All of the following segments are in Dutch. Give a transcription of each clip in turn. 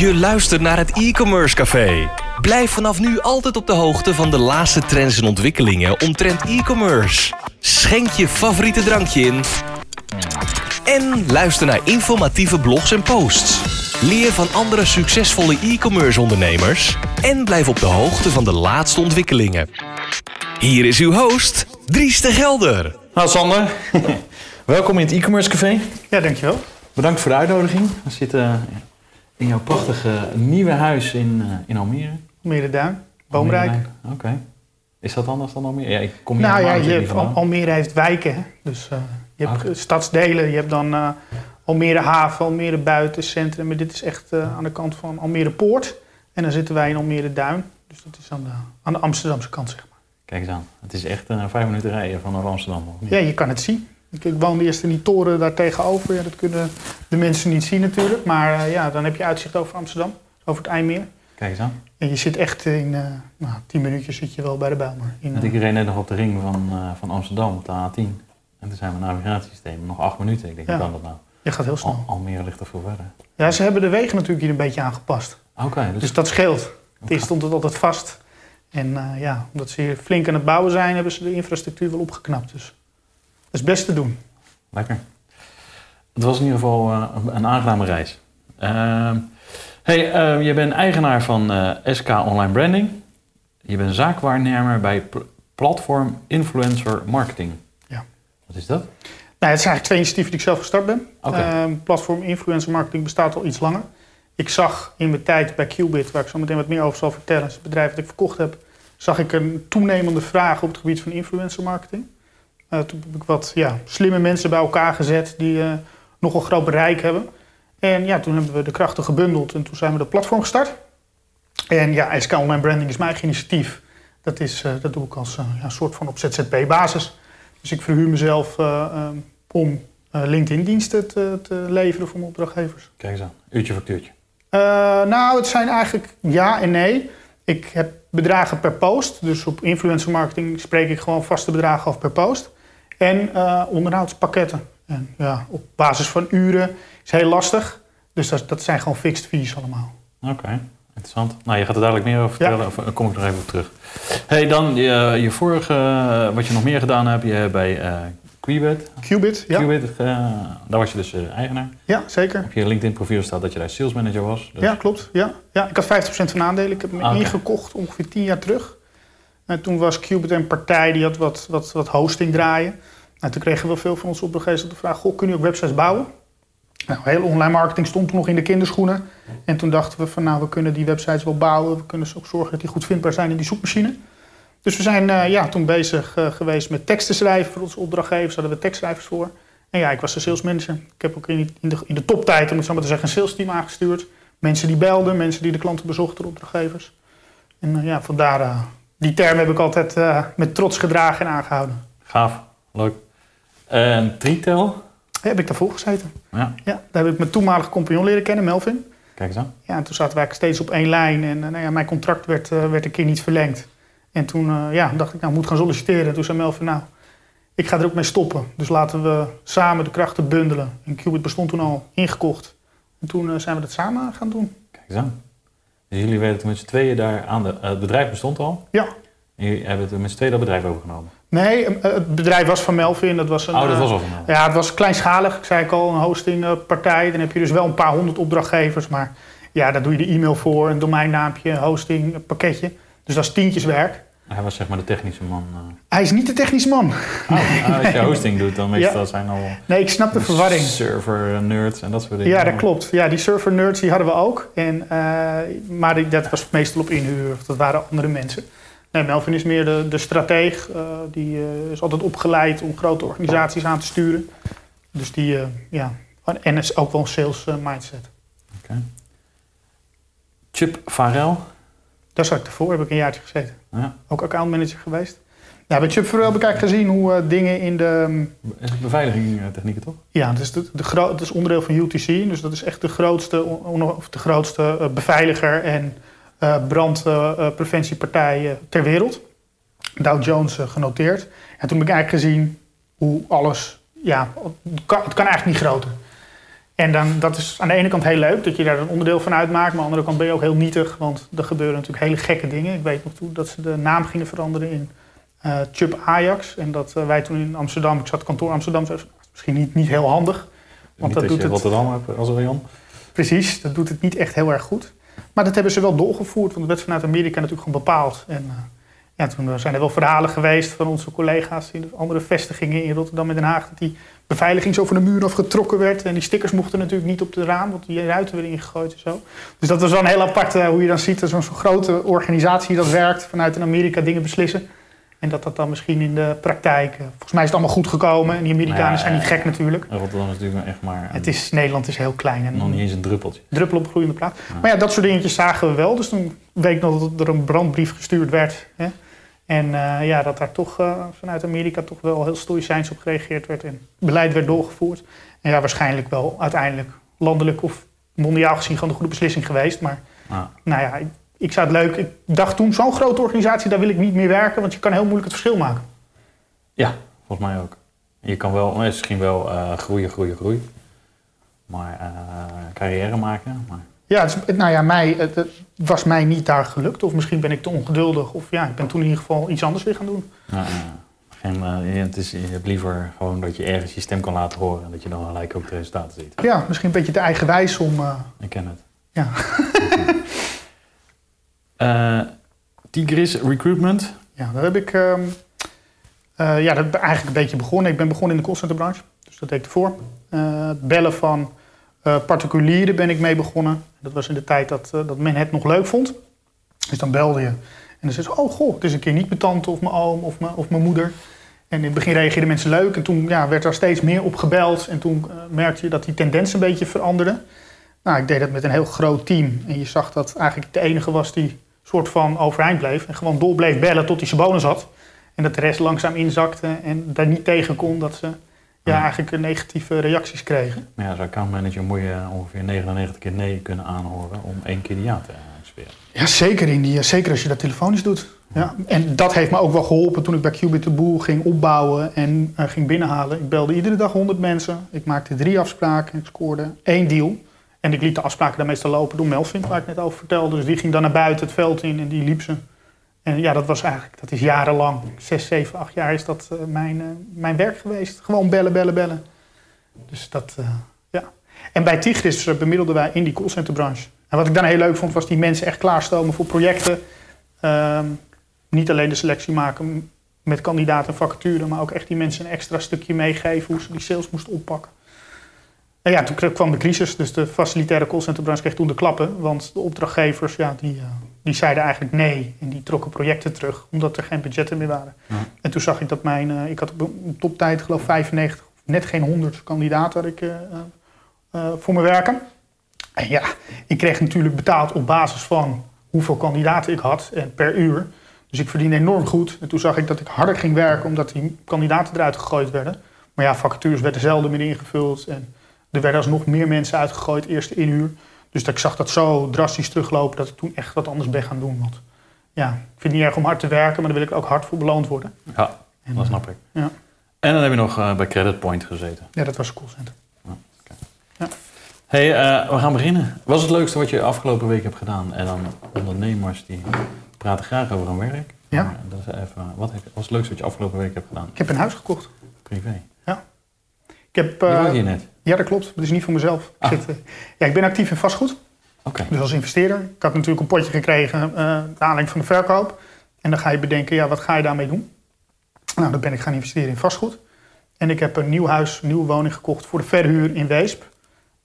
Je luistert naar het e-commerce café. Blijf vanaf nu altijd op de hoogte van de laatste trends en ontwikkelingen omtrent e-commerce. Schenk je favoriete drankje in. En luister naar informatieve blogs en posts. Leer van andere succesvolle e-commerce ondernemers. En blijf op de hoogte van de laatste ontwikkelingen. Hier is uw host, Dries de Gelder. Nou Sander, welkom in het e-commerce café. Ja, dankjewel. Bedankt voor de uitnodiging. We zitten in jouw prachtige nieuwe huis in, uh, in Almere. Almere Duin, Boomrijk. Oké. Is dat anders dan Almere? Ja, ik kom hier nou ja, je hebt. Almere heeft wijken. hè. Dus eh, je hebt Oké. stadsdelen. Je hebt dan eh, Almere Haven, Almere Buitencentrum. Maar dit is echt eh, aan de kant van Almere Poort. En dan zitten wij in Almere Duin. Dus dat is aan de, aan de Amsterdamse kant, zeg maar. Kijk eens aan. Het is echt uh, vijf minuten rijden vanaf Amsterdam. Ja, je kan het zien. Ik, woonde eerst in die toren daar tegenover. Ja, dat kunnen de mensen niet zien natuurlijk. Maar eh, ja, dan heb je uitzicht over Amsterdam. Over het IJmeer. Kijk eens aan. En je zit echt in eh nou, tien minuutjes zit je wel bij de Bijlmer. In, Want ik reed net nog op de ring van, eh, van Amsterdam op de A10. En toen zijn mijn navigatiesysteem nog acht minuten. Ik denk, Ja. hoe kan dat nou? je gaat heel snel. Al, Almere ligt er veel verder. Ja, ze hebben de wegen natuurlijk hier een beetje aangepast. Oké, dus, Dus dat scheelt. Oké. Eerst stond het altijd vast. En eh, ja, omdat ze hier flink aan het bouwen zijn, hebben ze de infrastructuur wel opgeknapt. Dus is best te doen. lekker. Het was in ieder geval eh, een- aangename reis. Ehm, hey, eh, je bent eigenaar van eh, SK Online Branding. Je bent zaakwaarnemer bij Pl- Platform Influencer Marketing. Ja. Wat is dat? Nou, het zijn eigenlijk twee initiatieven die ik zelf gestart ben. Ehm, platform Influencer Marketing bestaat al iets langer. Ik zag in mijn tijd bij Qubit, waar ik zo meteen wat meer over zal vertellen, is het bedrijf dat ik verkocht heb, zag ik een toenemende vraag op het gebied van influencer marketing. Eh, toen heb ik wat ja, slimme mensen bij elkaar gezet die eh, nogal groot bereik hebben. En ja, toen hebben we de krachten gebundeld en toen zijn we de platform gestart. En ja, SK Online Branding is mijn eigen initiatief. Dat, is, eh, dat doe ik als ja, soort van op ZZP-basis. Dus ik verhuur mezelf om LinkedIn-diensten te, te leveren voor mijn opdrachtgevers. Kijk eens aan. Uurtje factuurtje. Nou, het zijn eigenlijk ja en nee. Ik heb bedragen per post. Dus op influencer marketing spreek ik gewoon vaste bedragen af per post. En eh, onderhoudspakketten. En ja, op basis van uren is heel lastig. Dus dat, dat zijn gewoon fixed fees allemaal. Oké, interessant. Nou, je gaat er dadelijk meer over Ja. vertellen. Of eh, kom ik nog even op terug. hey, dan je, je vorige, eh, wat je nog meer gedaan hebt. Je hebt bij Qubit. Qubit, ja, Qubit, daar was je dus eigenaar. ja zeker. Op je LinkedIn profiel staat dat je daar sales manager was. Dus Ja, klopt. Ja. Ja, ik had 50% van aandelen. Ik heb hem Ah, ingekocht ongeveer 10 jaar terug. En toen was Qubit een partij die had wat, wat, wat hosting draaien. Nou, toen kregen we veel van onze opdrachtgevers de vraag... Goh, kunnen jullie ook websites bouwen? Nou, hele online marketing stond toen nog in de kinderschoenen. En toen dachten we van nou, we kunnen die websites wel bouwen. We kunnen ook zorgen dat die goed vindbaar zijn in die zoekmachine. Dus we zijn eh, ja, toen bezig eh, geweest met teksten schrijven voor onze opdrachtgevers. Daar hadden we tekstschrijvers voor. En ja, ik was de sales manager. Ik heb ook in, de, in de toptijd, om het zo maar te zeggen, een sales team aangestuurd. Mensen die belden, mensen die de klanten bezochten, de opdrachtgevers. En eh, ja, vandaar, die term heb ik altijd eh, met trots gedragen en aangehouden. gaaf, leuk. En Tritel. Heb ik daarvoor gezeten. Ja, Ja, daar heb ik mijn toenmalige compagnon leren kennen, Melvin. kijk eens aan. Ja, en toen zaten wij steeds op één lijn. En eh, nou ja, mijn contract werd, eh, werd een keer niet verlengd. En toen ja, dacht ik, nou, ik moet gaan solliciteren. En toen zei Melvin, nou, ik ga er ook mee stoppen. Dus laten we samen de krachten bundelen. En Qubit bestond toen al ingekocht. En toen zijn we dat samen gaan doen. Kijk eens aan. Dus jullie werden met z'n tweeën daar aan de... eh, het bedrijf bestond al. Ja. En jullie hebben toen met z'n tweeën dat bedrijf overgenomen. Nee, eh, het bedrijf was van Melvin. Dat was een, oh, dat eh, was al van jou. Ja, het was kleinschalig. Ik zei ik al, een hostingpartij. Dan heb je dus wel een paar honderd opdrachtgevers. Maar ja, daar doe je de e-mail voor, een domeinnaampje, een hosting, een pakketje. Dus dat is tientjeswerk. Hij was zeg maar de technische man. eh. Hij is niet de technische man. Oh, ah, als je hosting doet, dan meestal Ja. zijn al Nee, ik snap de verwarring. server eh, nerds en dat soort dingen. Ja, dat klopt. Ja, die server nerds die hadden we ook. En, eh, maar die- dat was meestal op inhuur. Of dat waren andere mensen. Nee, Melvin is meer de, de strateeg. die is altijd opgeleid om grote organisaties aan te sturen. Dus die, ja. En is ook wel een sales mindset. Chip Farel. Daar zat ik ervoor, heb ik een jaartje gezeten. Ja. Ook accountmanager geweest. Ja, bij Chubb heb ik eigenlijk gezien hoe eh, dingen in de... het beveiligingstechnieken toch? Ja, dat is, de, de gro- dat is onderdeel van UTC. Dus dat is echt de grootste, of de grootste eh, beveiliger en eh, brandpreventiepartij eh, ter wereld. Dow Jones eh, genoteerd. En toen heb ik eigenlijk gezien hoe alles... Ja, het kan, het kan eigenlijk niet groter. En dan, dat is aan de ene kant heel leuk dat je daar een onderdeel van uitmaakt. Maar aan de andere kant ben je ook heel nietig. Want er gebeuren natuurlijk hele gekke dingen. Ik weet nog toe dat ze de naam gingen veranderen in uh, Chubb Ajax. En dat uh, wij toen in Amsterdam, ik zat kantoor Amsterdam, is misschien niet, niet heel handig. Want dat, doet het Rotterdam hebt als Rian. Precies, dat doet het niet echt heel erg goed. Maar dat hebben ze wel doorgevoerd, want het werd vanuit Amerika natuurlijk gewoon bepaald. En uh, ja, toen zijn er wel verhalen geweest van onze collega's in andere vestigingen in Rotterdam en Den Haag. Dat die beveiliging zo van de muur afgetrokken werd. En die stickers mochten natuurlijk niet op de raam, want die ruiten werden ingegooid en zo. Dus dat was wel een heel apart hoe je dan ziet dat zo'n grote organisatie dat werkt vanuit in Amerika dingen beslissen. En dat dat dan misschien in de praktijk. Volgens mij is het allemaal goed gekomen. En die Amerikanen zijn niet gek natuurlijk. Rotterdam is natuurlijk echt maar. Het is, Nederland is heel klein. En nog niet eens een druppeltje. Druppel op groeiende plaat. Maar ja, dat soort dingetjes zagen we wel. Dus toen weet ik nog dat er een brandbrief gestuurd werd. Hè? En uh, ja, dat daar toch uh, vanuit Amerika toch wel heel stoïcijns op gereageerd werd. En beleid werd doorgevoerd. En ja, waarschijnlijk wel uiteindelijk landelijk of mondiaal gezien gewoon de goede beslissing geweest. Maar nou ja, ik zou het leuk. Ik dacht toen, zo'n grote organisatie, daar wil ik niet meer werken, want je kan heel moeilijk het verschil maken. Ja, volgens mij ook. Je kan wel, misschien wel uh, groeien, groeien, groeien. Maar carrière maken. Maar... Ja, het, nou ja, mij, het, was mij niet daar gelukt. Of misschien ben ik te ongeduldig. Of ja, ik ben toen in ieder geval iets anders weer gaan doen. Ja, geen, uh, het is, je hebt liever gewoon dat je ergens je stem kan laten horen. En dat je dan gelijk ook de resultaten ziet. Ja, misschien een beetje te eigenwijs om... Ik ken het. Ja. Uh, Tigris Recruitment. Ja, daar heb ik um, uh, ja, dat eigenlijk een beetje begonnen. Ik ben begonnen in de callcenterbranche, dus dat deed ik ervoor. Uh, bellen van particulieren ben ik mee begonnen. Dat was in de tijd dat, dat men het nog leuk vond. Dus dan belde je en dan zei ze, oh goh, het is een keer niet mijn tante of mijn oom of mijn, of mijn moeder. En in het begin reageerden mensen leuk en toen ja, werd er steeds meer op gebeld. En toen merkte je dat die tendens een beetje veranderde. Nou, ik deed dat met een heel groot team. En je zag dat eigenlijk de enige was die soort van overeind bleef. En gewoon door bleef bellen tot hij zijn bonus had. En dat de rest langzaam inzakte en daar niet tegen kon dat ze ja, eigenlijk negatieve reacties kregen. Maar ja, als accountmanager moet je ongeveer 99 keer nee kunnen aanhoren om één keer de ja te spelen. Ja, zeker, in die, zeker als je dat telefonisch doet. Ja. En dat heeft me ook wel geholpen toen ik bij Qubit de Boel ging opbouwen en uh, ging binnenhalen. Ik belde iedere dag 100 mensen. Ik maakte drie afspraken. Ik scoorde één deal. En ik liet de afspraken dan meestal lopen door Melvin, waar ik net over vertelde. Dus die ging dan naar buiten het veld in en die liep ze. En ja, dat was eigenlijk, dat is jarenlang, zes, zeven, acht jaar is dat uh, mijn, uh, mijn werk geweest. Gewoon bellen, bellen, bellen. Dus dat, uh, ja. En bij Tigris bemiddelden wij in die callcenterbranche. En wat ik dan heel leuk vond, was die mensen echt klaarstomen voor projecten. Ehm, niet alleen de selectie maken met kandidaten en vacature, maar ook echt die mensen een extra stukje meegeven hoe ze die sales moesten oppakken. En ja, toen kwam de crisis, dus de facilitaire callcenterbranche kreeg toen de klappen. Want de opdrachtgevers, ja, die, die zeiden eigenlijk nee. En die trokken projecten terug, omdat er geen budgetten meer waren. Ja. En toen zag ik dat mijn, uh, ik had op een toptijd geloof 95, net geen 100 kandidaten ik, uh, voor me werken. En ja, ik kreeg natuurlijk betaald op basis van hoeveel kandidaten ik had en per uur. Dus ik verdiende enorm goed. En toen zag ik dat ik harder ging werken, omdat die kandidaten eruit gegooid werden. Maar ja, vacatures werden zelden meer ingevuld en... Er werden alsnog meer mensen uitgegooid, eerste inhuur. Dus dat ik zag dat zo drastisch teruglopen dat ik toen echt wat anders ben gaan doen. Want ja, ik vind het niet erg om hard te werken, maar daar wil ik ook hard voor beloond worden. Ja, en, dat snap ik. Ja. En dan heb je nog uh, bij Credit Point gezeten. Ja, dat was een callcenter. Ja, okay. ja. hey, uh, we gaan beginnen. Wat is het leukste wat je afgelopen week hebt gedaan? En dan ondernemers die praten graag over hun werk. Ja. Maar dat is even, wat, is het leukste wat je afgelopen week hebt gedaan? Ik heb een huis gekocht. Privé? Ja. Ik heb, uh, je woont hier net? Ja, dat klopt. Dat is niet voor mezelf. Ah. Ik, zit, uh, ja, ik ben actief in vastgoed. Okay. Dus als investeerder. Ik had natuurlijk een potje gekregen uh, naar aanleiding van de verkoop. En dan ga je bedenken, ja, wat ga je daarmee doen? Nou, dan ben ik gaan investeren in vastgoed. En ik heb een nieuw huis, een nieuwe woning gekocht voor de verhuur in Weesp.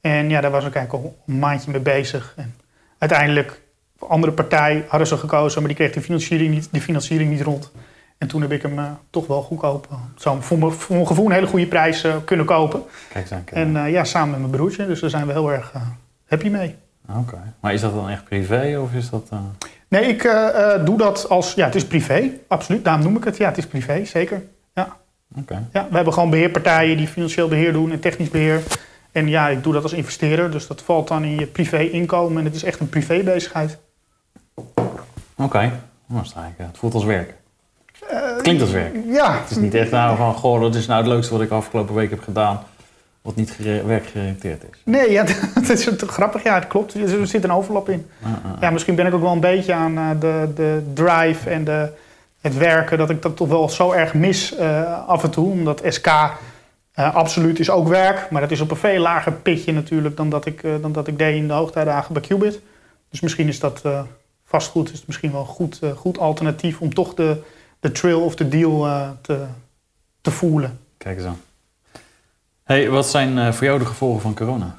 En ja, daar was ik eigenlijk al een maandje mee bezig. En uiteindelijk, andere partij hadden ze gekozen, maar die kreeg de financiering niet, de financiering niet rond. En toen heb ik hem uh, toch wel goedkoop, zo voor mijn, voor mijn gevoel een hele goede prijs uh, kunnen kopen. Kijk eens En uh, ja, samen met mijn broertje. Dus daar zijn we heel erg happy mee. Oké. Okay. Maar is dat dan echt privé of is dat... Nee, ik doe dat als... Ja, het is privé. Absoluut. Daarom noem ik het. Ja, het is privé. Zeker. Ja. Oké. Okay. Ja, we hebben gewoon beheerpartijen die financieel beheer doen en technisch beheer. En ja, ik doe dat als investeerder. Dus dat valt dan in je privé inkomen. En het is echt een privé bezigheid. Oké. Okay. Nou, het voelt als werk. Het klinkt als werk. Ja. Het is niet echt nou van, goh, dat is nou het leukste wat ik afgelopen week heb gedaan. wat niet gere- werkgerelateerd is. Nee, ja, dat is grappig. Ja, het klopt. Er zit een overlap in. Ah, ah, ah. Ja, misschien ben ik ook wel een beetje aan eh, de, de drive en de, het werken... dat ik dat toch wel zo erg mis eh, af en toe. Omdat SK eh, absoluut is ook werk. Maar dat is op een veel lager pitje natuurlijk... dan dat ik, eh, dan dat ik deed in de hoogtijdagen bij Qubit. Dus misschien is dat eh, vastgoed is het misschien wel een goed, eh, goed alternatief... om toch de, de trail of de deal eh, te, te voelen. Kijk eens aan. Hey, wat zijn eh, voor jou de gevolgen van corona?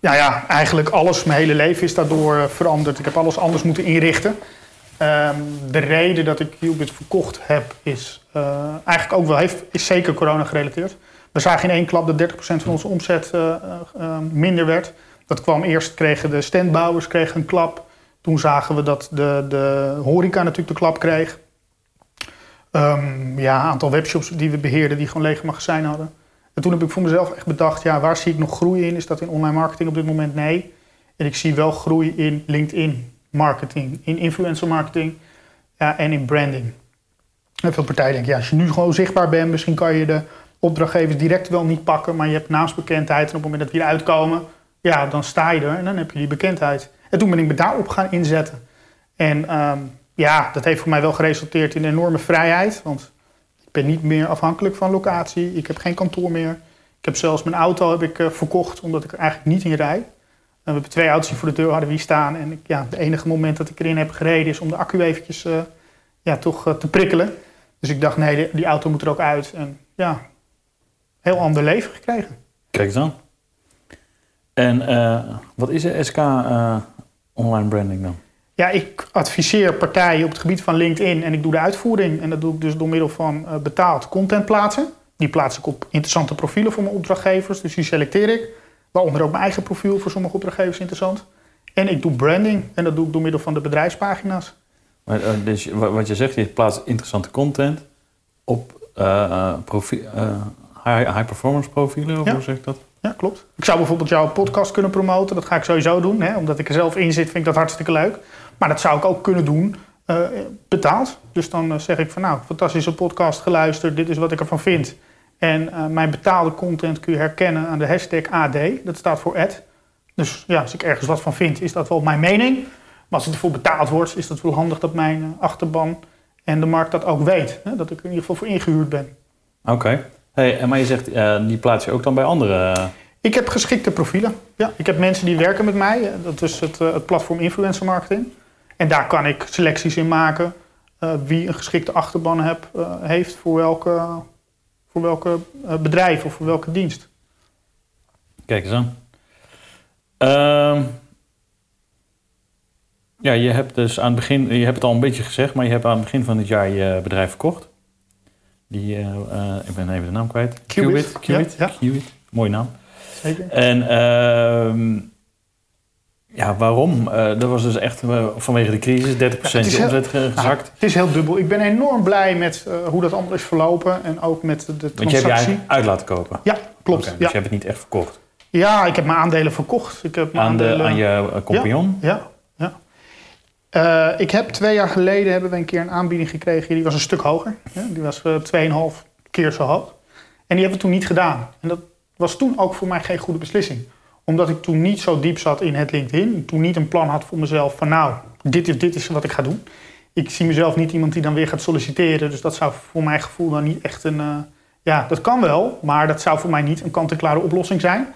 Ja, ja, eigenlijk alles, mijn hele leven is daardoor eh, veranderd. Ik heb alles anders moeten inrichten. Ehm, de reden dat ik Qubit verkocht heb, is eigenlijk ook wel, heeft, is zeker corona gerelateerd. We zagen in één klap dat 30% van onze omzet minder werd. Dat kwam eerst, kregen de standbouwers kregen een klap. Toen zagen we dat de, de horeca natuurlijk de klap kreeg. Ehm, ja, een aantal webshops die we beheerden die gewoon lege magazijnen hadden. En toen heb ik voor mezelf echt bedacht, ja, waar zie ik nog groei in? Is dat in online marketing op dit moment? Nee. En ik zie wel groei in LinkedIn marketing, in influencer marketing ja, en in branding. En veel partijen denken, ja, als je nu gewoon zichtbaar bent, misschien kan je de opdrachtgevers direct wel niet pakken, maar je hebt naamsbekendheid en op het moment dat die eruit komen, ja, dan sta je er en dan heb je die bekendheid. En toen ben ik me daarop gaan inzetten. En ehm, ja, dat heeft voor mij wel geresulteerd in enorme vrijheid, want ik ben niet meer afhankelijk van locatie. Ik heb geen kantoor meer. Ik heb zelfs mijn auto heb ik, eh, verkocht omdat ik er eigenlijk niet in rijd. En we hebben twee auto's die voor de deur hadden wie staan. En ja, het enige moment dat ik erin heb gereden is om de accu eventjes eh, ja, toch eh, te prikkelen. Dus ik dacht, nee, die, auto moet er ook uit. En ja, heel ander leven gekregen. Kijk aan. En wat is er SK online branding dan? Ja, ik adviseer partijen op het gebied van LinkedIn en ik doe de uitvoering. En dat doe ik dus door middel van eh, betaald content plaatsen. Die plaats ik op interessante profielen voor mijn opdrachtgevers. Dus die selecteer ik. Waaronder ook mijn eigen profiel voor sommige opdrachtgevers interessant. En ik doe branding en dat doe ik door middel van de bedrijfspagina's. Maar, eh, dus wa- wat je zegt, je plaatst interessante content op eh, high, high performance profielen, of Ja. hoe zeg ik dat? Ja, klopt. Ik zou bijvoorbeeld jouw podcast kunnen promoten. Dat ga ik sowieso doen. Hè? Omdat ik er zelf in zit, vind ik dat hartstikke leuk. Maar dat zou ik ook kunnen doen eh, betaald. Dus dan eh, zeg ik van nou, fantastische podcast geluisterd. Dit is wat ik ervan vind. En eh, mijn betaalde content kun je herkennen aan de hashtag AD. Dat staat voor ad. Dus ja, als ik ergens wat van vind, is dat wel mijn mening. Maar als het ervoor betaald wordt, is dat wel handig dat mijn achterban en de markt dat ook weet. Hè? Dat ik er in ieder geval voor ingehuurd ben. Oké. Hey, en maar je zegt, die plaats je ook dan bij andere... eh, Ik heb geschikte profielen. Ja, ik heb mensen die werken met mij. Dat is het, het platform Influencer Marketing. En daar kan ik selecties in maken. eh, wie een geschikte achterban heb, eh, heeft voor welke, voor welke eh, bedrijf of voor welke dienst. Kijk eens aan. Ehm, ja, je hebt dus aan het begin, je hebt het al een beetje gezegd, maar je hebt aan het begin van dit jaar je bedrijf verkocht. Die, ik ben even de naam kwijt. Qubit. Qubit. Ja, ja. Qubit. Mooie naam. Zeker. En ehm, ja, waarom? Eh, dat was dus echt eh, vanwege de crisis 30% Ja, heel- omzet ge- gezakt. Het is heel dubbel. Ik ben enorm blij met eh, hoe dat allemaal is verlopen. En ook met de Want je hebt je transactie. uit laten kopen. Ja, klopt. Dus ja. je hebt het niet echt verkocht. ja, ik heb mijn aandelen verkocht. Ik heb mijn Aan, de, aandelen... aan je eh, compagnon? Ja, ja. Eh, ik heb twee jaar geleden hebben we een keer een aanbieding gekregen. Die was een stuk hoger. Ja, die was eh 2,5 keer zo hoog. En die hebben we toen niet gedaan. En dat was toen ook voor mij geen goede beslissing. Omdat ik toen niet zo diep zat in het LinkedIn. Toen niet een plan had voor mezelf van nou, dit is, dit is wat ik ga doen. Ik zie mezelf niet iemand die dan weer gaat solliciteren. Dus dat zou voor mijn gevoel dan niet echt een... eh, ja, dat kan wel, maar dat zou voor mij niet een kant-en-klare oplossing zijn.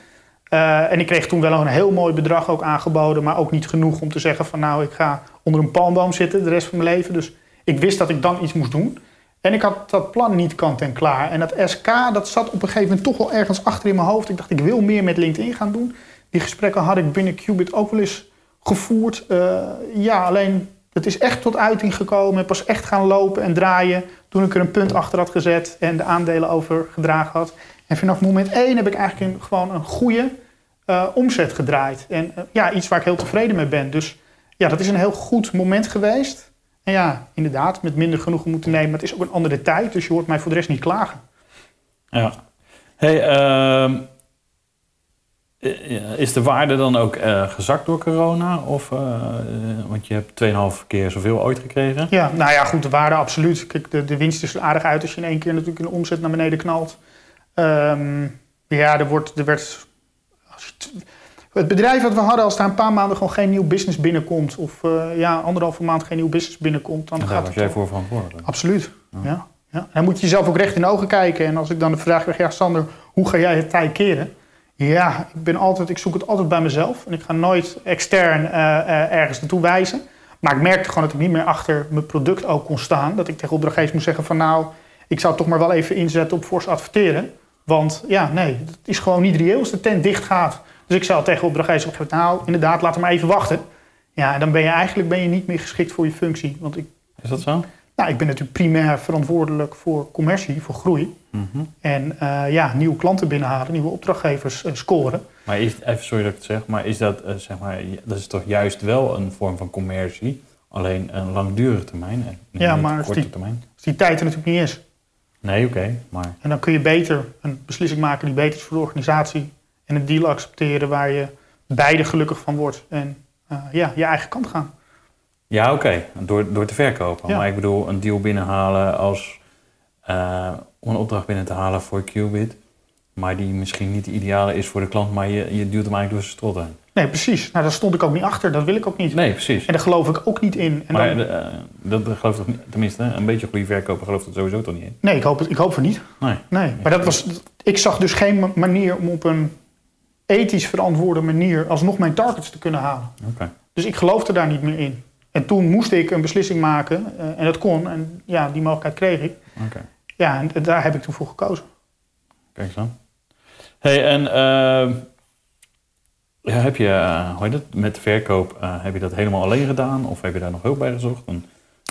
Eh, en ik kreeg toen wel een heel mooi bedrag ook aangeboden, maar ook niet genoeg om te zeggen van nou, ik ga onder een palmboom zitten de rest van mijn leven. Dus ik wist dat ik dan iets moest doen. En ik had dat plan niet kant en klaar. En dat SK, dat zat op een gegeven moment toch wel ergens achter in mijn hoofd. Ik dacht, ik wil meer met LinkedIn gaan doen. Die gesprekken had ik binnen Qubit ook wel eens gevoerd. Eh, ja, alleen het is echt tot uiting gekomen. Pas echt gaan lopen en draaien toen ik er een punt achter had gezet en de aandelen overgedragen had. En vanaf moment één heb ik eigenlijk gewoon een goede eh, omzet gedraaid. En eh, ja, iets waar ik heel tevreden mee ben. Dus ja, dat is een heel goed moment geweest. En ja, inderdaad, met minder genoegen moeten nemen. Maar het is ook een andere tijd, dus je hoort mij voor de rest niet klagen. Ja. Hey, ehm, eh, is de waarde dan ook eh, gezakt door corona? Of, eh, want je hebt 2,5 keer zoveel ooit gekregen. Ja, nou ja, goed, de waarde absoluut. Kijk, de, de winst is er aardig uit als je in één keer natuurlijk een omzet naar beneden knalt. Ehm, Ja, er, wordt, er werd... als je Het bedrijf wat we hadden, als daar een paar maanden gewoon geen nieuw business binnenkomt... of eh, ja, anderhalve maand geen nieuw business binnenkomt... dan En daar gaat was het jij voor verantwoordelijk. Absoluut, ja. ja. Dan moet je jezelf ook recht in de ogen kijken. En als ik dan de vraag krijg, ja Sander, hoe ga jij het tij keren? Ja, ik, ben altijd, ik zoek het altijd bij mezelf. En ik ga nooit extern eh, eh, ergens naartoe wijzen. Maar ik merkte gewoon dat ik niet meer achter mijn product ook kon staan. Dat ik tegen opdrachtgevers moest zeggen van nou, ik zou toch maar wel even inzetten op fors adverteren. Want ja, nee, het is gewoon niet reëel als de tent dicht gaat. Dus ik zou tegen opdrachtgevers moment, nou inderdaad, laat hem maar even wachten. Ja, en dan ben je eigenlijk ben je niet meer geschikt voor je functie. Want ik Is dat zo? nou, ik ben natuurlijk primair verantwoordelijk voor commercie, voor groei. Mhm. En eh, ja, nieuwe klanten binnenhalen, nieuwe opdrachtgevers eh, scoren. Maar is, even sorry dat ik het zeg, maar is dat, eh, zeg maar, dat is toch juist wel een vorm van commercie, alleen een langdurige termijn en niet Ja, een maar als korte die- termijn? Als die tijd er natuurlijk niet is. Nee, oké, maar En dan kun je beter een beslissing maken die beter is voor de organisatie. En een deal accepteren waar je beide gelukkig van wordt. En eh, ja, je eigen kant gaan. ja, oké, door, door te verkopen. Ja. Maar ik bedoel, een deal binnenhalen als om een opdracht binnen te halen voor Qubit, maar die misschien niet de ideale is voor de klant, maar je, je duwt hem eigenlijk door zijn strot heen. Nee, precies. Nou, daar stond ik ook niet achter. Dat wil ik ook niet. Nee, precies. En daar geloof ik ook niet in. En maar dan, eh, dat dat toch niet, tenminste, een beetje goede verkoper gelooft dat sowieso toch niet in? nee, ik hoop, het, ik hoop van niet. Nee. Nee, maar dat was, ik zag dus geen ma- manier om op een ethisch verantwoorde manier alsnog mijn targets te kunnen halen. Oké. Dus ik geloofde daar niet meer in. En toen moest ik een beslissing maken eh, en dat kon. En ja, die mogelijkheid kreeg ik. Oké. Ja, en daar heb ik toen voor gekozen. Kijk eens aan. hey, en eh, ja, heb je, eh, hoe heet het, met de verkoop, eh, heb je dat helemaal alleen gedaan? Of heb je daar nog hulp bij gezocht? En,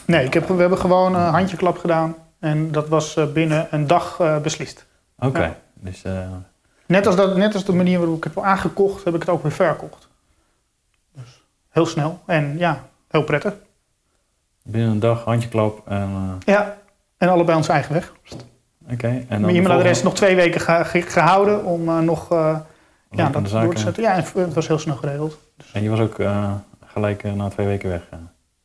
Nee, ik heb, we hebben gewoon een handjeklap gedaan. En dat was eh, binnen een dag beslist. Oké, Ja. dus Net als, dat, net als de manier waarop ik het heb aangekocht, heb ik het ook weer verkocht. Dus heel snel en ja, heel prettig. binnen een dag, handjeklap en... Ja, en allebei ons eigen weg. Oké, en dan Mijn e-mailadres volgende- nog twee weken ge- ge- gehouden om nog ja, dat zaken. door te zetten. Ja, en het was heel snel geregeld. En je was ook eh, gelijk eh, na twee weken weg. eh.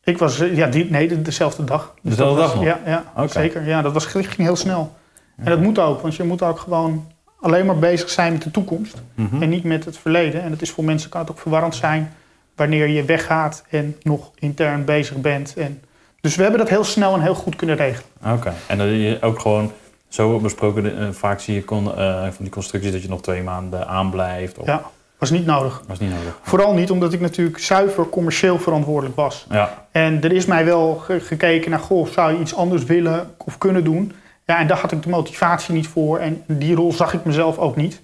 Ik was, ja, die, nee, de- dezelfde dag. Dus Dezelfde dat was- dag nog? Ja, ja zeker. Ja, dat was, ging heel snel. En dat moet ook, want je moet ook gewoon alleen maar bezig zijn met de toekomst. Mhm. En niet met het verleden. En dat is voor mensen kan het ook verwarrend zijn wanneer je weggaat en nog intern bezig bent. En, dus we hebben dat heel snel en heel goed kunnen regelen. Oké, en dan je ook gewoon zo besproken, eh, vaak zie je kon, eh, van die constructies dat je nog twee maanden aanblijft. Of, Ja, was niet nodig. Was niet nodig. Vooral niet omdat ik natuurlijk zuiver commercieel verantwoordelijk was. Ja, En er is mij wel ge- gekeken naar, goh, zou je iets anders willen of kunnen doen? Ja, en daar had ik de motivatie niet voor. En die rol zag ik mezelf ook niet.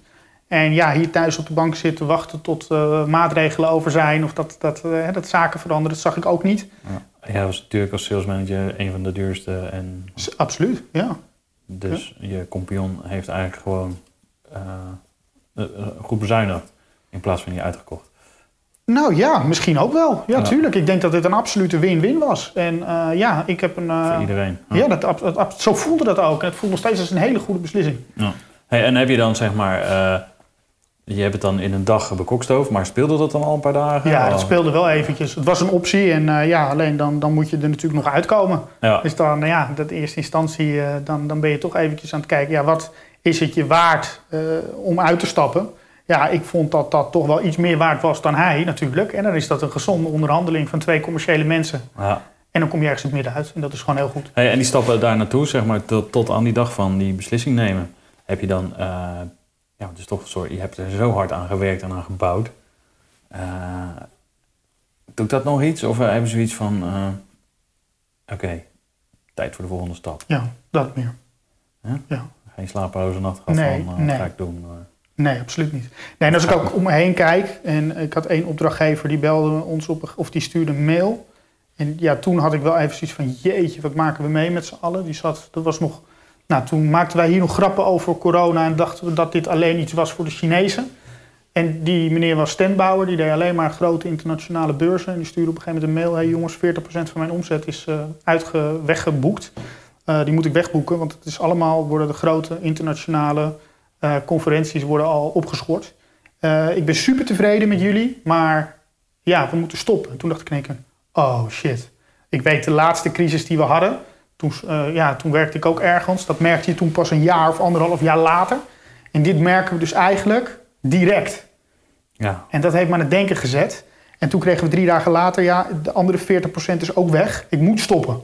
En ja, hier thuis op de bank zitten, wachten tot eh, maatregelen over zijn... of dat, dat, dat zaken veranderen, dat zag ik ook niet. ja. jij was natuurlijk als salesmanager een van de duurste. En absoluut, ja. Dus je compagnon heeft eigenlijk gewoon eh, eh, eh, goed bezuinigd. In plaats van je uitgekocht. Nou ja, misschien ook wel. Ja, Ja. tuurlijk. Ik denk dat dit een absolute win-win was. En ja, ik heb een... voor iedereen. Ja, dat, dat zo voelde dat ook. En het voelt nog steeds als een hele goede beslissing. Ja. Hey, en heb je dan zeg maar, je hebt het dan in een dag bekokstoofd, maar speelde dat dan al een paar dagen? Ja, dat speelde wel eventjes. Het was een optie en eh, ja, alleen dan, dan moet je er natuurlijk nog uitkomen. Ja, Dus dan, nou ja, dat in eerste instantie, eh, dan, dan ben je toch eventjes aan het kijken, ja, wat is het je waard eh, om uit te stappen? Ja, ik vond dat dat toch wel iets meer waard was dan hij natuurlijk. En dan is dat een gezonde onderhandeling van twee commerciële mensen. ja. En dan kom je ergens het midden uit en dat is gewoon heel goed. Hey, en die stappen daar naartoe, zeg maar, tot, tot aan die dag van die beslissing nemen. Heb je dan, ja, het is toch soort, je hebt er zo hard aan gewerkt en aan gebouwd. Eh doet dat nog iets? Of eh, hebben ze zoiets van, eh, oké, tijd voor de volgende stap. Ja, dat meer. Ja? Ja. Geen slapeloze nacht gehad Nee, van, nee. wat ga ik doen? Nee, absoluut niet. Nee, en als ik ook om me heen kijk, en ik had één opdrachtgever die belde ons op, of die stuurde een mail. En ja, toen had ik wel even zoiets van, jeetje, wat maken we mee met z'n allen? Die zat, dat was nog, nou, toen maakten wij hier nog grappen over corona en dachten we dat dit alleen iets was voor de Chinezen. En die meneer was standbouwer, die deed alleen maar grote internationale beurzen. En die stuurde op een gegeven moment een mail, hey jongens, 40% van mijn omzet is uitge, weggeboekt. Eh, die moet ik wegboeken, want het is allemaal, worden de grote internationale eh, conferenties worden al opgeschort. Ik ben super tevreden met jullie, maar ja, we moeten stoppen. En toen dacht ik keer, oh shit. Ik weet de laatste crisis die we hadden, toen, eh, ja, toen werkte ik ook ergens. Dat merkte je toen pas een jaar of anderhalf jaar later. En dit merken we dus eigenlijk direct. Ja. En dat heeft me aan het denken gezet. En toen kregen we drie dagen later, ja, de andere 40% is ook weg. Ik moet stoppen.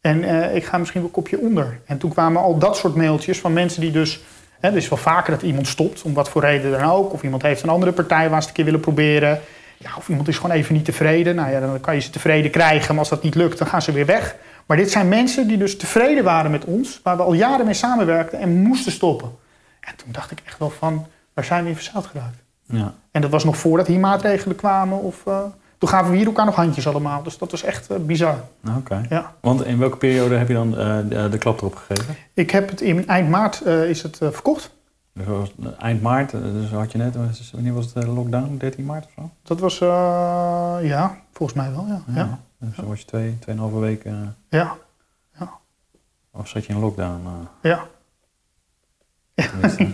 En eh, ik ga misschien wel een kopje onder. En toen kwamen al dat soort mailtjes van mensen die dus... Hè, het is wel vaker dat iemand stopt, om wat voor reden dan ook. Of iemand heeft een andere partij waar ze het een keer willen proberen. Ja, of iemand is gewoon even niet tevreden. Nou ja, dan kan je ze tevreden krijgen. Maar als dat niet lukt, dan gaan ze weer weg. Maar dit zijn mensen die dus tevreden waren met ons. Waar we al jaren mee samenwerkten en moesten stoppen. En toen dacht ik echt wel van, waar zijn we in verzeild geraakt? ja. En dat was nog voordat hier maatregelen kwamen. Of, eh, toen gaven we hier elkaar nog handjes allemaal. Dus dat was echt eh, bizar. Oké. Ja. Want in welke periode heb je dan eh, de, de klap erop gegeven? Ik heb het in eind maart is het, verkocht. Dus was eind maart, eh, dus had je net, was- wanneer was het de lockdown? 13 maart of zo? Dat was, eh, ja, volgens mij wel, ja. Ja, Dus dan was je twee, tweeënhalve weken, ja, of zat je in lockdown? eh, ja.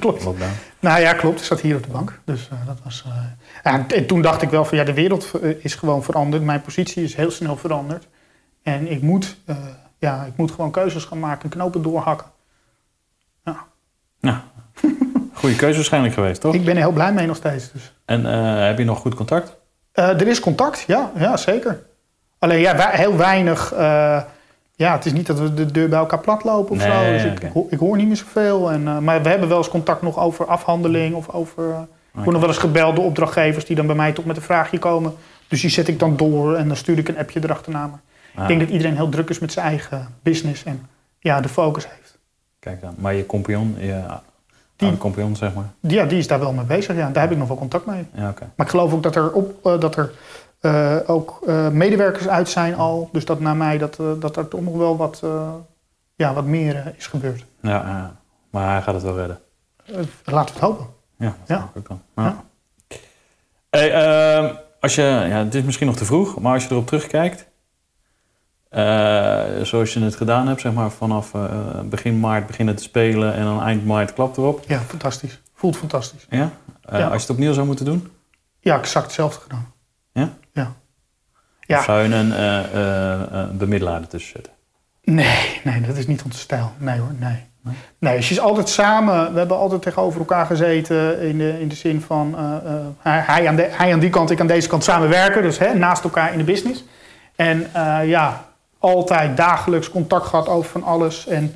Klopt. Lockdown. Nou ja, klopt. Ik zat hier op de bank. Dus eh, dat was... eh, ja, en toen dacht ik wel van, ja, de wereld eh, is gewoon veranderd. Mijn positie is heel snel veranderd. En ik moet, eh, ja, ik moet gewoon keuzes gaan maken, knopen doorhakken. Nou, goede keuze waarschijnlijk geweest, toch? Ik ben er heel blij mee nog steeds. Dus. En eh, heb je nog goed contact? Eh, er is contact, ja, ja zeker. Alleen ja, heel weinig. eh, ja, het is niet dat we de deur bij elkaar plat lopen of Nee, zo. Dus ik, ik, hoor, ik hoor niet meer zoveel. En, maar we hebben wel eens contact nog over afhandeling of over. ik word nog wel eens gebeld door opdrachtgevers die dan bij mij toch met een vraagje komen. Dus die zet ik dan door en dan stuur ik een appje erachterna. Maar Ah, ik denk dat iedereen heel druk is met zijn eigen business en ja, de focus heeft. Kijk dan. Maar je compagnon, je Die- oude compagnon, zeg maar. Ja, die is daar wel mee bezig. Ja, daar heb ik nog wel contact mee. Ja. Maar ik geloof ook dat er, op, eh, dat er eh, ook eh, medewerkers uit zijn al. Dus dat naar mij dat, dat er toch nog wel wat, ja, wat meer is gebeurd. Ja, ja. maar hij gaat het wel redden. Laten we het hopen. Ja, dat Ja. ook dan. Ja. Ja. Hey, ehm, als je, ja, het is misschien nog te vroeg, maar als je erop terugkijkt, eh, zoals je het gedaan hebt, zeg maar vanaf eh, begin maart beginnen te spelen en dan eind maart klap erop. Ja, fantastisch. Voelt fantastisch. Ja? Eh, Ja. Als je het opnieuw zou moeten doen, Ja, exact hetzelfde gedaan. Ja? Ja. of Ja, zou je een bemiddelaar ertussen zetten? nee, nee, dat is niet onze stijl. Nee hoor, nee. Nee? Je is altijd samen, we hebben altijd tegenover elkaar gezeten in de, in de zin van hij, hij, aan de, hij aan die kant, ik aan deze kant samenwerken. Dus hè, naast elkaar in de business. En ja, altijd dagelijks contact gehad over van alles. En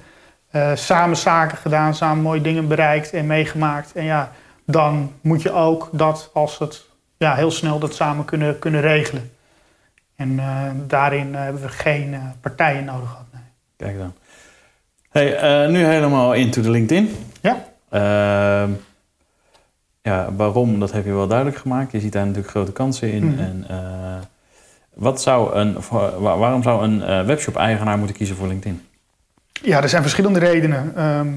eh, samen zaken gedaan, samen mooie dingen bereikt en meegemaakt. En ja, dan moet je ook dat als het ja, heel snel dat samen kunnen, kunnen regelen. En eh, daarin hebben we geen eh, partijen nodig gehad. Nee. Kijk dan. Hey, nu helemaal into de LinkedIn. Ja. Ehm, ja, waarom, dat heb je wel duidelijk gemaakt. Je ziet daar natuurlijk grote kansen in. Mhm. En, wat zou een, waarom zou een eh, webshop-eigenaar moeten kiezen voor LinkedIn? Ja, er zijn verschillende redenen. Ehm,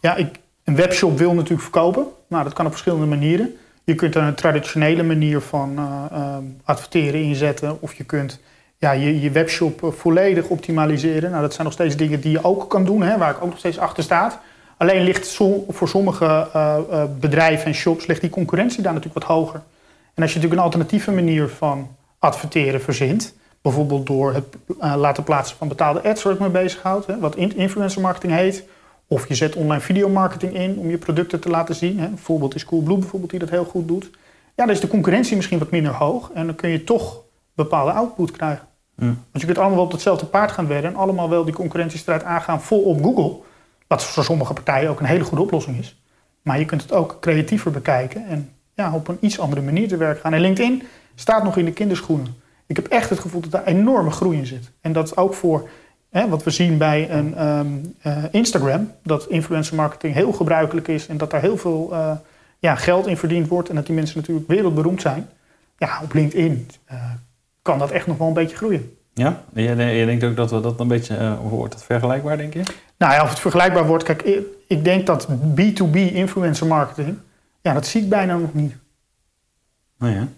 ja, ik, een webshop wil natuurlijk verkopen. Nou, dat kan op verschillende manieren. Je kunt er een traditionele manier van eh, ehm, adverteren inzetten. Of je kunt ja, je, je webshop eh, volledig optimaliseren. Nou, dat zijn nog steeds dingen die je ook kan doen, hè, waar ik ook nog steeds achter sta. Alleen ligt voor sommige bedrijven en shops ligt die concurrentie daar natuurlijk wat hoger. En als je natuurlijk een alternatieve manier van adverteren verzint, bijvoorbeeld door het eh, laten plaatsen van betaalde ads waar ik me bezighoud, hè, wat in- influencer marketing heet, of je zet online videomarketing in om je producten te laten zien. Hè. Een voorbeeld is Coolblue bijvoorbeeld die dat heel goed doet. Ja, dan is de concurrentie misschien wat minder hoog en dan kun je toch bepaalde output krijgen. Hm. Want je kunt allemaal wel op hetzelfde paard gaan wedden en allemaal wel die concurrentiestrijd aangaan vol op Google. Wat voor sommige partijen ook een hele goede oplossing is. Maar je kunt het ook creatiever bekijken en ja, op een iets andere manier te werk gaan. En LinkedIn staat nog in de kinderschoenen. Ik heb echt het gevoel dat daar enorme groei in zit. En dat ook voor hè, wat we zien bij een ehm, eh, Instagram, dat influencer marketing heel gebruikelijk is en dat daar heel veel eh, ja, geld in verdiend wordt en dat die mensen natuurlijk wereldberoemd zijn. Ja, op LinkedIn eh, kan dat echt nog wel een beetje groeien. Ja? Je, je denkt ook dat we dat een beetje, wordt dat vergelijkbaar, denk je? Nou ja, of het vergelijkbaar wordt. Kijk, ik, ik denk dat B2B influencer marketing, ja, dat zie ik bijna nog niet. Nou ja,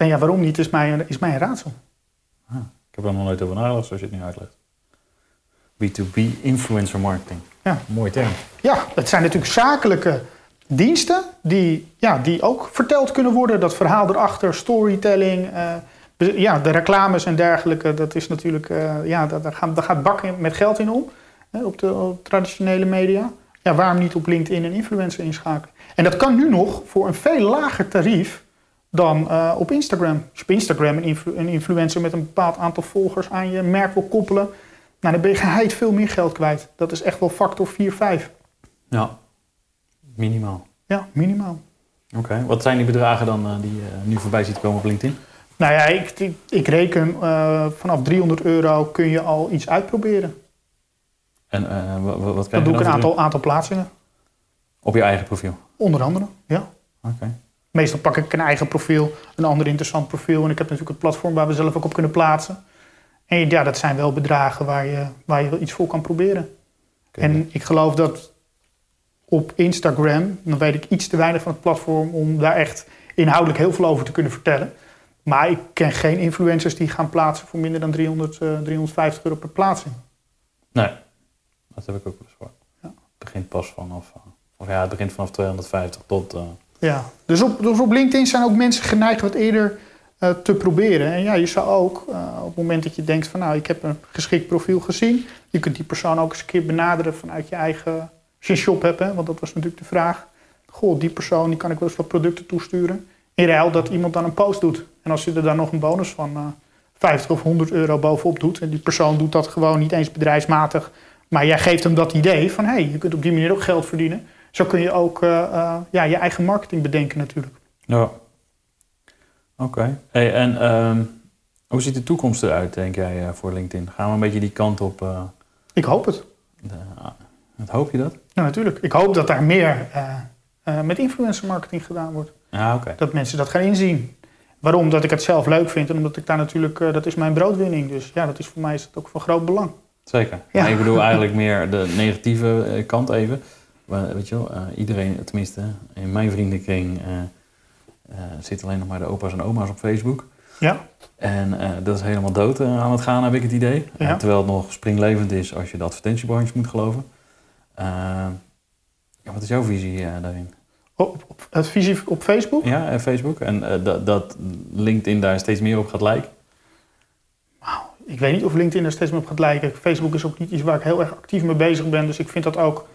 En ja, waarom niet, is mij, is mij een raadsel. ik heb er nog nooit over nagedacht zoals je het nu uitlegt. B2B influencer marketing. Ja. Mooi term. Ja, het zijn natuurlijk zakelijke diensten die, ja, die ook verteld kunnen worden. Dat verhaal erachter, storytelling, eh, ja, de reclames en dergelijke. Dat is natuurlijk, eh, ja, daar, gaat, daar gaat bakken met geld in om. Hè, op de op traditionele media. ja, waarom niet op LinkedIn een influencer inschakelen? En dat kan nu nog voor een veel lager tarief dan eh, op Instagram. Als je op Instagram een, influ- een influencer met een bepaald aantal volgers aan je merk wil koppelen, nou, dan ben je geheid veel meer geld kwijt. Dat is echt wel factor 4, 5. Ja, minimaal. Ja, minimaal. Oké, wat zijn die bedragen dan eh, die je nu voorbij ziet komen op LinkedIn? Nou ja, ik, ik, ik reken eh, vanaf 300 euro kun je al iets uitproberen. En eh, wa- wa- wat krijg Dan je doe ik dan een aantal, aantal plaatsingen. Op je eigen profiel? Onder andere, ja. Oké. Meestal pak ik een eigen profiel, een ander interessant profiel. En ik heb natuurlijk het platform waar we zelf ook op kunnen plaatsen. En ja, dat zijn wel bedragen waar je, waar je wel iets voor kan proberen. En ik geloof dat op Instagram, dan weet ik iets te weinig van het platform om daar echt inhoudelijk heel veel over te kunnen vertellen. Maar ik ken geen influencers die gaan plaatsen voor minder dan 300, eh, 350 euro per plaatsing. Nee, dat heb ik ook wel eens gehoord. Ja. Het begint pas vanaf, eh, of ja, het begint vanaf 250 tot... eh, Ja, dus op, dus op LinkedIn zijn ook mensen geneigd wat eerder eh, te proberen. En ja, je zou ook eh, op het moment dat je denkt van nou, ik heb een geschikt profiel gezien. Je kunt die persoon ook eens een keer benaderen vanuit je eigen, je shop hebt, hè, want dat was natuurlijk de vraag. Goh, die persoon die kan ik wel eens wat producten toesturen. In ruil dat iemand dan een post doet. En als je er dan nog een bonus van eh 50 of 100 euro bovenop doet. En die persoon doet dat gewoon niet eens bedrijfsmatig. Maar jij geeft hem dat idee van hé, hey, je kunt op die manier ook geld verdienen. Zo kun je ook eh, eh, ja, je eigen marketing bedenken natuurlijk. Ja. Oké. Hey, en ehm, hoe ziet de toekomst eruit, denk jij, eh, voor LinkedIn? Gaan we een beetje die kant op? Ik hoop het. de, wat hoop je dat? Ja, natuurlijk. Ik hoop dat daar meer met influencer marketing gedaan wordt. Ja, oké. Dat mensen dat gaan inzien. Waarom? Dat ik het zelf leuk vind en omdat ik daar natuurlijk, dat is mijn broodwinning. Dus ja, dat is voor mij is dat ook van groot belang. Zeker. Ja. Maar ik bedoel eigenlijk meer de negatieve kant even. Weet je wel, eh, iedereen, tenminste in mijn vriendenkring, eh eh, zitten alleen nog maar de opa's en oma's op Facebook. Ja, En dat is helemaal dood aan het gaan, heb ik het idee. Ja. Terwijl het nog springlevend is als je de advertentiebranche moet geloven. Ja, wat is jouw visie daarin? op, op, het visie op Facebook. Ja, Facebook. En dat, dat LinkedIn daar steeds meer op gaat lijken. Ik weet niet of LinkedIn er steeds meer op gaat lijken. Facebook is ook niet iets waar ik heel erg actief mee bezig ben. Dus ik vind dat ook,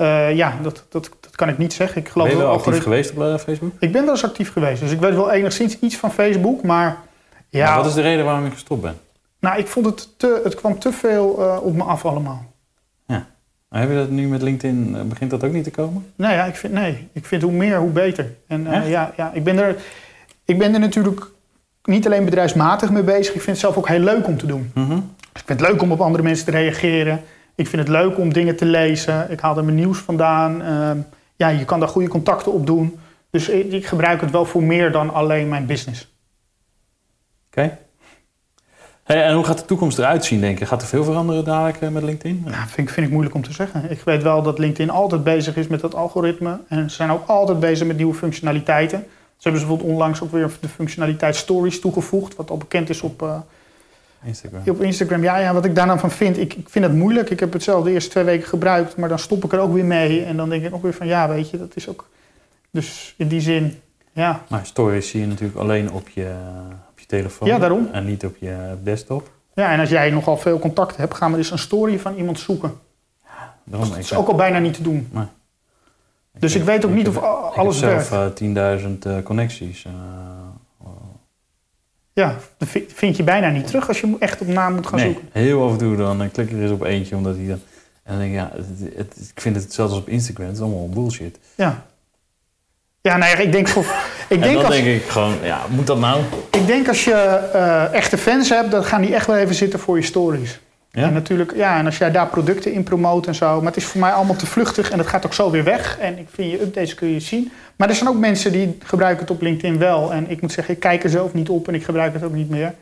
eh, ja, dat, dat, dat kan ik niet zeggen. Ik geloof Ben je wel actief geweest op eh, Facebook? Ik ben wel eens actief geweest. Dus ik weet wel enigszins iets van Facebook. Maar ja, Maar wat is de reden waarom je gestopt bent? nou, ik vond het te, het kwam te veel eh, op me af allemaal. Maar heb je dat nu met LinkedIn, begint dat ook niet te komen? Nou ja, ik vind, nee, ik vind hoe meer, hoe beter. En ja, ja ik, ben er, ik ben er natuurlijk niet alleen bedrijfsmatig mee bezig. Ik vind het zelf ook heel leuk om te doen. Mhm. Ik vind het leuk om op andere mensen te reageren. Ik vind het leuk om dingen te lezen. Ik haal er mijn nieuws vandaan. Ehm, ja, je kan daar goede contacten op doen. Dus ik, ik gebruik het wel voor meer dan alleen mijn business. Oké. Hey, en hoe gaat de toekomst eruit zien, denk je? Gaat er veel veranderen dadelijk eh, met LinkedIn? Nou, vind, ik- vind ik moeilijk om te zeggen. Ik weet wel dat LinkedIn altijd bezig is met dat algoritme. En ze zijn ook altijd bezig met nieuwe functionaliteiten. Ze hebben bijvoorbeeld onlangs ook weer de functionaliteit Stories toegevoegd. Wat al bekend is op, eh, Instagram. op Instagram. Ja, ja, wat ik daar dan van vind, ik, ik vind het moeilijk. Ik heb het zelf de eerste twee weken gebruikt. Maar dan stop ik er ook weer mee. En dan denk ik ook weer van, ja, weet je, dat is ook... Dus in die zin, ja. Maar stories zie je natuurlijk alleen op je, op je telefoon. Ja, daarom. En niet op je desktop. Ja, en als jij nogal veel contact hebt, ga maar eens een story van iemand zoeken. Daarom, Dat is ook al bijna niet te doen. Dus ik weet ook niet heb- of alles Ik heb zelf werkt. eh, 10.000 eh, connecties. eh, Ja, dat vi- vind je bijna niet terug als je echt op naam moet gaan nee, zoeken. heel af en toe dan eh, klik ik er eens op eentje, omdat hij dan... En dan denk ik, ja, het, het- ik vind het hetzelfde als op Instagram. Het is allemaal bullshit. Ja. Ja, nou ja, ik denk, voor, ik en denk, dan als, denk ik gewoon, ja, moet dat nou? ik denk als je eh, echte fans hebt, dan gaan die echt wel even zitten voor je stories. Ja? En natuurlijk, ja, en als jij daar producten in promoot en zo. Maar het is voor mij allemaal te vluchtig en het gaat ook zo weer weg. En ik vind je updates kun je zien. Maar er zijn ook mensen die gebruiken het op LinkedIn wel. En ik moet zeggen, ik kijk er zelf niet op en ik gebruik het ook niet meer.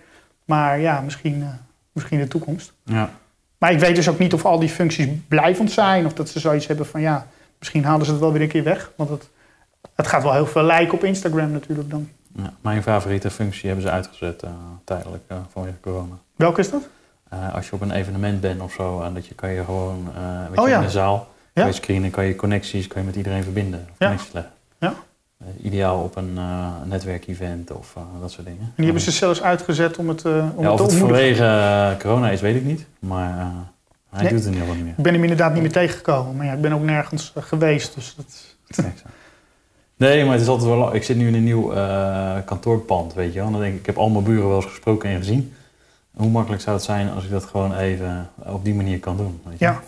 Maar ja, misschien, eh, misschien de toekomst. Ja. Maar ik weet dus ook niet of al die functies blijvend zijn. Of dat ze zoiets hebben van ja, misschien halen ze het wel weer een keer weg. Want het, het gaat wel heel veel lijken op Instagram natuurlijk dan. Ja, mijn favoriete functie hebben ze uitgezet eh, tijdelijk eh, vanwege corona. Welke is dat? Eh, als je op een evenement bent of zo, en dat je kan je gewoon, eh weet Oh je, ja. in de zaal, Ja. kan je screenen, kan je connecties, kan je met iedereen verbinden. Of Ja. connecties leggen. Ja. Eh, ideaal op een eh netwerkevent of eh, dat soort dingen. En die hebben ze zelfs uitgezet om het, eh om ja, het of het vanwege eh, corona is, weet ik niet. Maar eh, Hij Nee. doet het niet wat meer. Ik ben hem inderdaad niet meer tegengekomen. Maar ja, ik ben ook nergens eh, geweest. Dus dat... Nee, maar het is altijd wel... Ik zit nu in een nieuw eh, kantoorpand, weet je wel. En dan denk ik, ik heb al mijn buren wel eens gesproken en gezien. Hoe makkelijk zou het zijn als ik dat gewoon even op die manier kan doen? Weet je? Ja.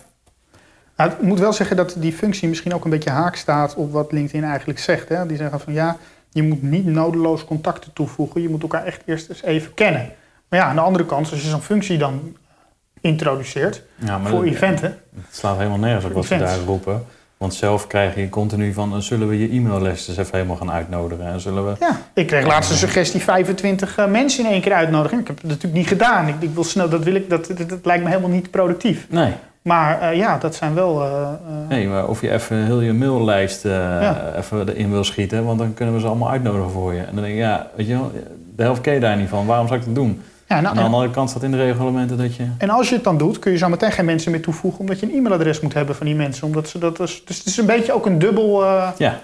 Nou, ik moet wel zeggen dat die functie misschien ook een beetje haak staat op wat LinkedIn eigenlijk zegt. Hè? Die zeggen van ja, je moet niet nodeloos contacten toevoegen. Je moet elkaar echt eerst eens even kennen. Maar ja, aan de andere kant, als je zo'n functie dan introduceert Ja, voor dat- eventen. Het slaat helemaal nergens op wat ze daar roepen. Want zelf krijg je continu van... zullen we je e-maillijst eens even helemaal gaan uitnodigen? En zullen we... Ja, ik kreeg laatst een suggestie 25 eh, mensen in één keer uitnodigen. Ik heb het natuurlijk niet gedaan. Ik, ik wil snel, dat wil ik, dat, dat, dat lijkt me helemaal niet productief. Nee. Maar eh, ja, dat zijn wel. eh, Nee, maar of je even heel je maillijst Ja. even erin wil schieten, want dan kunnen we ze allemaal uitnodigen voor je. En dan denk ik, ja, weet je wel, de helft ken je daar niet van. Waarom zou ik dat doen? Ja, nou, Aan de andere kant staat in de reglementen dat je... En als je het dan doet, kun je zo meteen geen mensen meer toevoegen, omdat je een e-mailadres moet hebben van die mensen. Omdat ze dat dus, dus het is een beetje ook een dubbel, eh, Ja,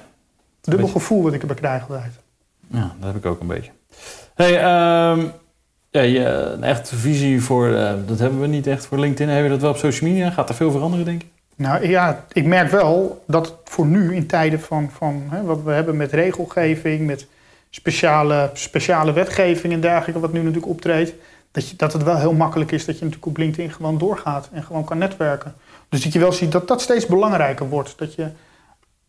dubbel beetje- gevoel wat ik erbij krijg altijd. ja dat heb ik ook een beetje. hey, ehm, ja, je, een echte visie voor, eh, dat hebben we niet echt voor LinkedIn. Heb je dat wel op social media? Gaat er veel veranderen, denk ik? Nou ja, ik merk wel dat voor nu in tijden van, van hè, wat we hebben met regelgeving, met speciale, speciale wetgeving en dergelijke, wat nu natuurlijk optreedt, dat, je, dat het wel heel makkelijk is dat je natuurlijk op LinkedIn gewoon doorgaat en gewoon kan netwerken. Dus dat je wel ziet dat dat steeds belangrijker wordt. Dat je,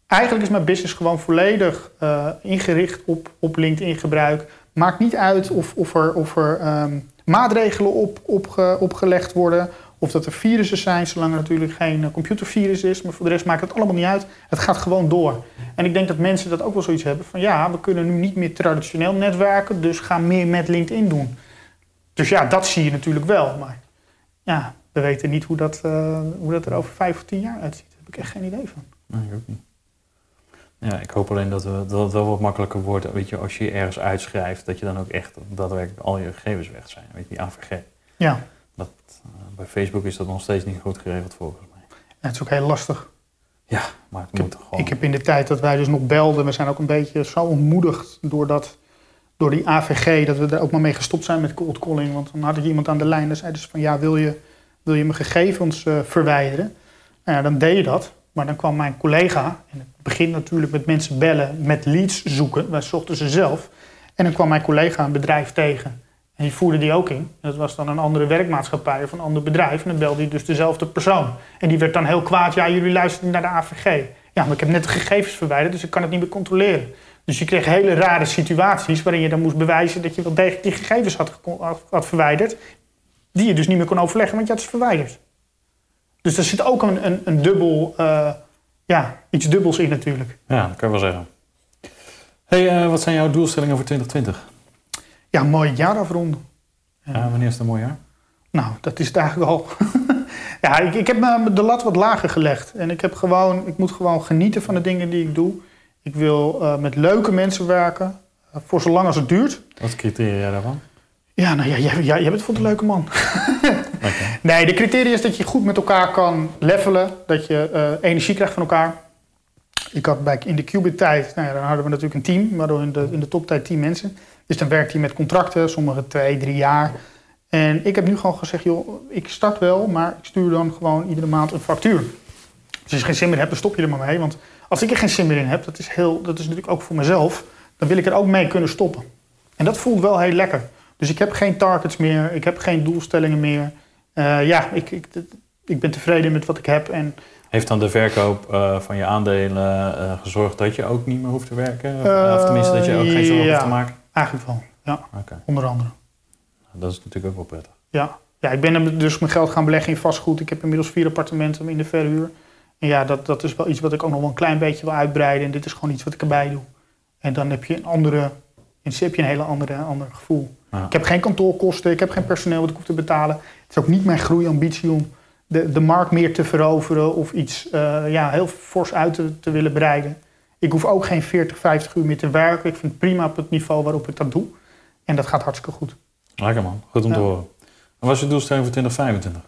eigenlijk is mijn business gewoon volledig eh, ingericht op, op LinkedIn gebruik. Maakt niet uit of, of er, of er ehm, maatregelen op, opge- opgelegd worden. Of dat er virussen zijn, zolang er natuurlijk geen eh, computervirus is. Maar voor de rest maakt het allemaal niet uit. Het gaat gewoon door. En ik denk dat mensen dat ook wel zoiets hebben van ja, we kunnen nu niet meer traditioneel netwerken. Dus ga meer met LinkedIn doen. Dus ja, dat zie je natuurlijk wel. Maar ja, we weten niet hoe dat, eh, hoe dat er over vijf of tien jaar uitziet. Daar heb ik echt geen idee van. Nee, ik ook niet. Ja, ik hoop alleen dat, we, dat het wel wat makkelijker wordt. Weet je, als je ergens uitschrijft, dat je dan ook echt daadwerkelijk al je gegevens weg zijn. Weet je, die AVG. Ja, bij Facebook is dat nog steeds niet goed geregeld volgens mij. het is ook heel lastig. Ja, maar het Ik moet gewoon... Ik heb in de tijd dat wij dus nog belden, we zijn ook een beetje zo ontmoedigd door, dat, door die AVG, dat we er ook maar mee gestopt zijn met cold calling. Want dan had ik iemand aan de lijn en zei dus van ja, wil je, wil je mijn gegevens eh, verwijderen? Nou ja, dan deed je dat. Maar dan kwam mijn collega, en het begint natuurlijk met mensen bellen, met leads zoeken. Wij zochten ze zelf. En dan kwam mijn collega een bedrijf tegen. En die voerde die ook in. Dat was dan een andere werkmaatschappij of een ander bedrijf. En dan belde hij dus dezelfde persoon. En die werd dan heel kwaad. Ja, jullie luisteren naar de AVG. Ja, maar ik heb net de gegevens verwijderd, dus ik kan het niet meer controleren. Dus je kreeg hele rare situaties waarin je dan moest bewijzen dat je wel degelijk die gegevens had verwijderd. Die je dus niet meer kon overleggen, want je had ze verwijderd. Dus er zit ook een, een, een dubbel, eh, ja, iets dubbels in natuurlijk. Ja, dat kan je wel zeggen. hey, eh, wat zijn jouw doelstellingen voor 2020? Ja, mooi jaar afronden. Ja, wanneer is het een mooi jaar? Nou, dat is het eigenlijk al. ja, ik, ik heb me de lat wat lager gelegd. En ik, heb gewoon, ik moet gewoon genieten van de dingen die ik doe. Ik wil eh, met leuke mensen werken. eh, voor zolang als het duurt. Wat is de criteria daarvan? Ja, nou ja, jij, jij, jij bent voor een leuke man. Nee, de criteria is dat je goed met elkaar kan levelen. Dat je eh, energie krijgt van elkaar. Ik had bij, in de Qubit-tijd, nou ja, dan hadden we natuurlijk een team. Waardoor in de, in de toptijd tien mensen. Dus dan werkt hij met contracten, sommige twee, drie jaar. En ik heb nu gewoon gezegd, joh, ik start wel, maar ik stuur dan gewoon iedere maand een factuur. Dus als je geen zin meer hebt, dan stop je er maar mee. Want als ik er geen zin meer in heb, dat is, heel, dat is natuurlijk ook voor mezelf, dan wil ik er ook mee kunnen stoppen. En dat voelt wel heel lekker. Dus ik heb geen targets meer, ik heb geen doelstellingen meer. Eh, ja, ik, ik, ik ben tevreden met wat ik heb. En Heeft dan de verkoop eh, van je aandelen eh, gezorgd dat je ook niet meer hoeft te werken? Of, of tenminste dat je ook geen zorgen ja. hoeft te maken? Eigenlijk wel, ja, onder andere. dat is natuurlijk ook wel prettig. Ja. ja, ik ben dus mijn geld gaan beleggen in vastgoed. Ik heb inmiddels vier appartementen in de verhuur. En ja, dat, dat is wel iets wat ik ook nog wel een klein beetje wil uitbreiden. En dit is gewoon iets wat ik erbij doe. En dan heb je een andere, in heb je een hele andere, ander gevoel. Ja. Ik heb geen kantoorkosten, ik heb geen personeel wat ik hoef te betalen. Het is ook niet mijn groeiambitie om de, de markt meer te veroveren of iets eh, ja, heel fors uit te, te willen breiden. Ik hoef ook geen 40, 50 uur meer te werken. Ik vind het prima op het niveau waarop ik dat doe. En dat gaat hartstikke goed. Lekker man, goed om te Ja. horen. En wat is je doelstelling voor 2025?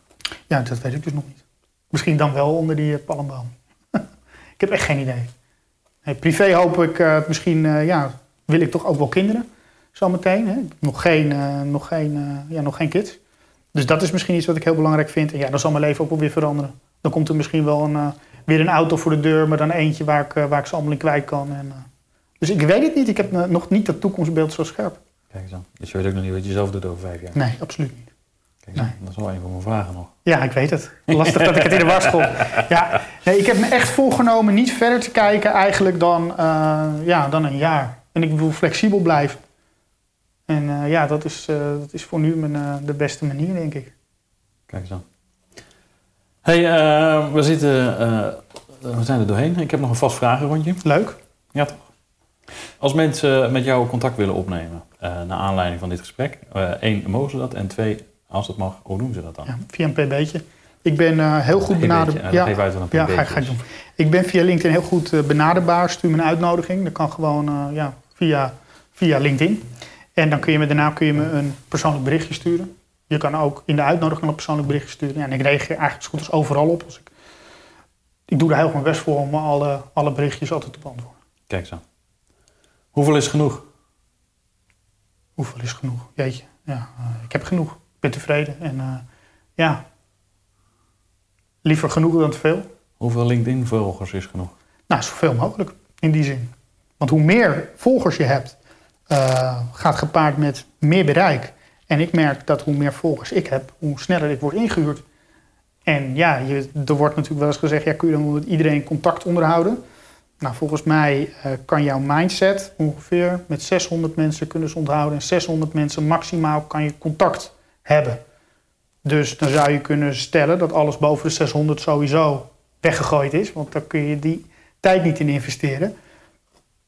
Ja, dat weet ik dus nog niet. Misschien dan wel onder die eh, palmboom. ik heb echt geen idee. Privé hoop ik eh, misschien, eh, ja, wil ik toch ook wel kinderen. Zometeen. Hè? Nog geen, nog geen, ja, nog geen kids. Dus dat is misschien iets wat ik heel belangrijk vind. En ja, dan zal mijn leven ook wel weer veranderen. Dan komt er misschien wel een, weer een auto voor de deur, maar dan eentje waar ik, eh, waar ik ze allemaal in kwijt kan. En, eh, dus ik weet het niet. Ik heb eh, nog niet dat toekomstbeeld zo scherp. Kijk eens aan. Dus je weet ook nog niet wat je zelf doet over vijf jaar. Nee, absoluut niet. Kijk aan. Dat is wel een van mijn vragen nog. Ja, ik weet het. Lastig dat ik het in de war schop. Ja, nee, ik heb me echt voorgenomen niet verder te kijken eigenlijk dan, ja, dan een jaar. En ik wil flexibel blijven. En ja, dat is, dat is voor nu mijn, de beste manier, denk ik. Kijk eens aan. Hey, eh, we zitten... eh, we zijn er doorheen. Ik heb nog een vast vragenrondje. Leuk. Ja, toch? Als mensen met jou contact willen opnemen, eh naar aanleiding van dit gesprek, één, mogen ze dat? En twee, als dat mag, hoe doen ze dat dan? Ja, via een pb'tje. Ik ben heel goed benaderbaar. beetje, Geef uit wat een Ja, pb'tje ga, ik- ga ik is. doen. Ik ben via LinkedIn heel goed benaderbaar. Stuur me een uitnodiging. Dat kan gewoon ja, via, via LinkedIn. En dan kun je me daarna kun je me een persoonlijk berichtje sturen. Je kan ook in de uitnodiging een persoonlijk berichtje sturen. Ja, en ik reageer eigenlijk zo goed als overal op. Als ik, ik doe er heel mijn best voor om alle, alle berichtjes altijd te beantwoorden. Kijk aan. Hoeveel is genoeg? Hoeveel is genoeg? Jeetje, ja, eh, ik heb genoeg. Ik ben tevreden. En eh, ja, liever genoeg dan te veel. Hoeveel LinkedIn-volgers is genoeg? Nou, zoveel mogelijk in die zin. Want hoe meer volgers je hebt, eh, gaat gepaard met meer bereik. En ik merk dat hoe meer volgers ik heb, hoe sneller ik word ingehuurd. En ja, je, er wordt natuurlijk wel eens gezegd, ja, kun je dan met iedereen contact onderhouden? Nou, volgens mij eh, kan jouw mindset ongeveer met 600 mensen kunnen ze onthouden. En 600 mensen maximaal kan je contact hebben. Dus dan zou je kunnen stellen dat alles boven de 600 sowieso weggegooid is. Want dan kun je die tijd niet in investeren.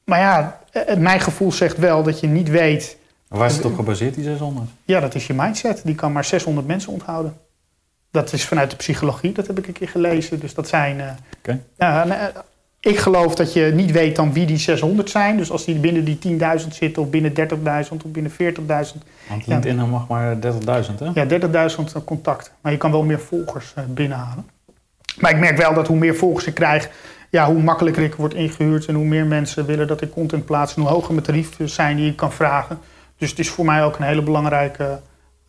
Maar ja, eh, mijn gevoel zegt wel dat je niet weet... Waar is het op gebaseerd, die 600? Ja, dat is je mindset. Die kan maar 600 mensen onthouden. Dat is vanuit de psychologie, dat heb ik een keer gelezen. Dus dat zijn... ja, eh, ik geloof dat je niet weet dan wie die 600 zijn. Dus als die binnen die 10.000 zitten of binnen 30.000 of binnen 40.000. Want LinkedIn mag maar 30.000, hè? Ja, 30.000 contacten. Maar je kan wel meer volgers eh, binnenhalen. Maar ik merk wel dat hoe meer volgers ik krijg, ja, hoe makkelijker ik word ingehuurd. En hoe meer mensen willen dat ik content plaats. En hoe hoger mijn tarieven zijn die ik kan vragen. Dus het is voor mij ook een hele belangrijke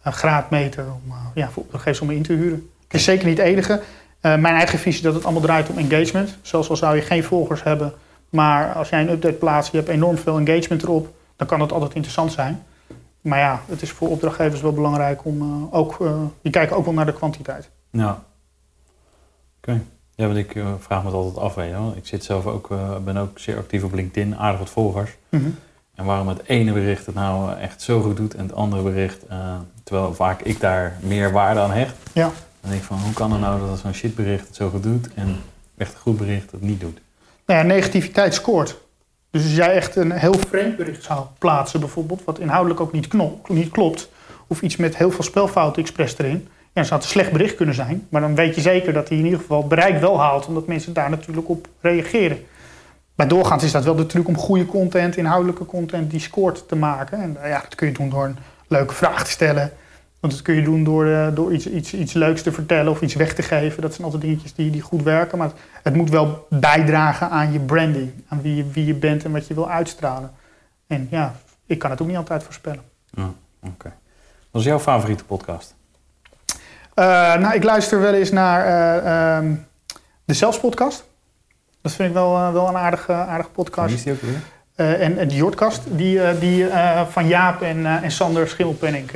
eh, graadmeter om, uh, ja, voor opdrachtgevers om me in te huren. Het is zeker niet het enige. Uh, mijn eigen visie dat het allemaal draait om engagement. Zelfs al zou je geen volgers hebben. Maar als jij een update plaatst, je hebt enorm veel engagement erop. Dan kan dat altijd interessant zijn. Maar ja, het is voor opdrachtgevers wel belangrijk om uh, ook... Uh, die kijken ook wel naar de kwantiteit. Ja. Oké. Okay. Ja, want ik uh, vraag me het altijd af. Weet je wel. Ik zit zelf ook, ben ook zeer actief op LinkedIn, aardig wat volgers. Mm -hmm. En waarom het ene bericht het nou echt zo goed doet en het andere bericht, uh, terwijl vaak ik daar meer waarde aan hecht. Ja. Dan denk ik van, hoe kan het nou dat zo'n shitbericht het zo goed doet en echt een goed bericht het niet doet? Nou ja, negativiteit scoort. Dus als jij echt een heel vreemd bericht zou plaatsen, bijvoorbeeld, wat inhoudelijk ook niet, knop, niet klopt, of iets met heel veel spelfouten expres erin, ja, dan zou het een slecht bericht kunnen zijn. Maar dan weet je zeker dat hij in ieder geval bereik wel haalt, omdat mensen daar natuurlijk op reageren. Maar doorgaans is dat wel de truc om goede content, inhoudelijke content, die scoort te maken. En ja, dat kun je doen door een leuke vraag te stellen. Want dat kun je doen door, uh, door iets, iets, iets leuks te vertellen of iets weg te geven. Dat zijn altijd dingetjes die, die goed werken. Maar het, het moet wel bijdragen aan je branding. Aan wie je, wie je bent en wat je wil uitstralen. En ja, ik kan het ook niet altijd voorspellen. Ja, Oké. Okay. Wat is jouw favoriete podcast? Uh, nou, ik luister wel eens naar uh, um, de Zelfs podcast. Dat vind ik wel, uh, wel een aardige, aardige podcast. Wie is die ook weer? Uh, en, en de Jordkast, die, die uh, van Jaap en, en Sander Schimmelpenning.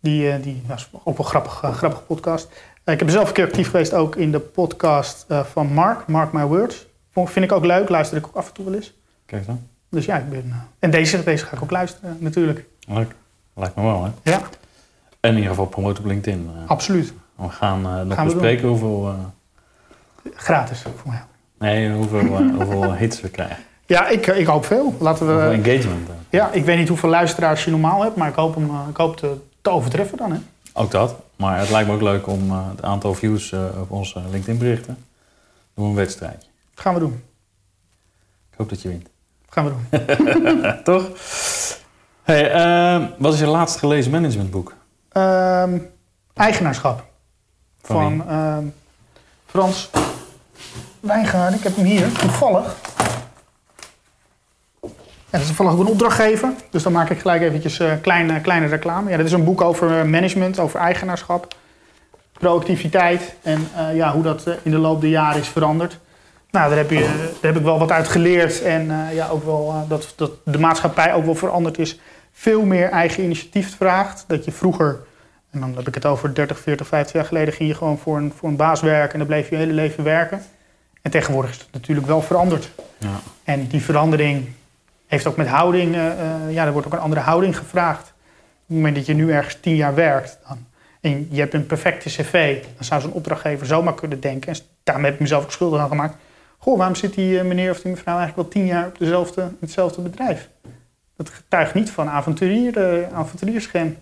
die, die dat is ook wel grappig, grappige podcast. ik ben zelf een keer actief geweest ook in de podcast van Mark, Mark My Words. Vind ik ook leuk, luister ik ook af en toe wel eens. Kijk dan. Dus ja, ik ben... en deze, deze ga ik ook luisteren, natuurlijk. Leuk. Lijkt me wel, hè? Ja. En in ieder geval promoten op LinkedIn. Absoluut. We gaan nog gaan we bespreken hoeveel... Gratis, voor mij. Nee, hoeveel, uh, hoeveel hits we krijgen. Ja, ik, ik hoop veel. Laten we... Hoeveel engagement. Ja, ik weet niet hoeveel luisteraars je normaal hebt, maar ik hoop hem ik hoop te, te overtreffen dan. Hè? Ook dat. Maar het lijkt me ook leuk om het aantal views op onze LinkedIn berichten. Doen we een wedstrijdje. Dat gaan we doen. Ik hoop dat je wint. Dat gaan we doen. Toch? Hey, uh, wat is je laatst gelezen managementboek? Uh, eigenaarschap. Van, van uh, Frans Wijngaard. Ik heb hem hier, toevallig. dat is toevallig ook een opdrachtgever. Dus dan maak ik gelijk eventjes uh, kleine, kleine reclame. Ja, dit is een boek over management, over eigenaarschap, proactiviteit en uh, ja, hoe dat in de loop der jaren is veranderd. Nou, daar heb, je, daar heb ik wel wat uit geleerd. En ja, ook wel dat, dat de maatschappij ook wel veranderd is. Veel meer eigen initiatief vraagt. Dat je vroeger, en dan heb ik het over 30, 40, 50 jaar geleden, ging je gewoon voor een, voor een baas werken en dan bleef je je hele leven werken. En tegenwoordig is het natuurlijk wel veranderd. Ja. En die verandering heeft ook met houding, uh, ja, er wordt ook een andere houding gevraagd. Op het moment dat je nu ergens tien jaar werkt dan, en je hebt een perfecte cv, dan zou zo'n opdrachtgever zomaar kunnen denken, en daarmee heb ik mezelf ook schuldig aan gemaakt. Goh, waarom zit die eh, meneer of die mevrouw eigenlijk al tien jaar op dezelfde, hetzelfde bedrijf? Dat getuigt niet van avonturier, uh.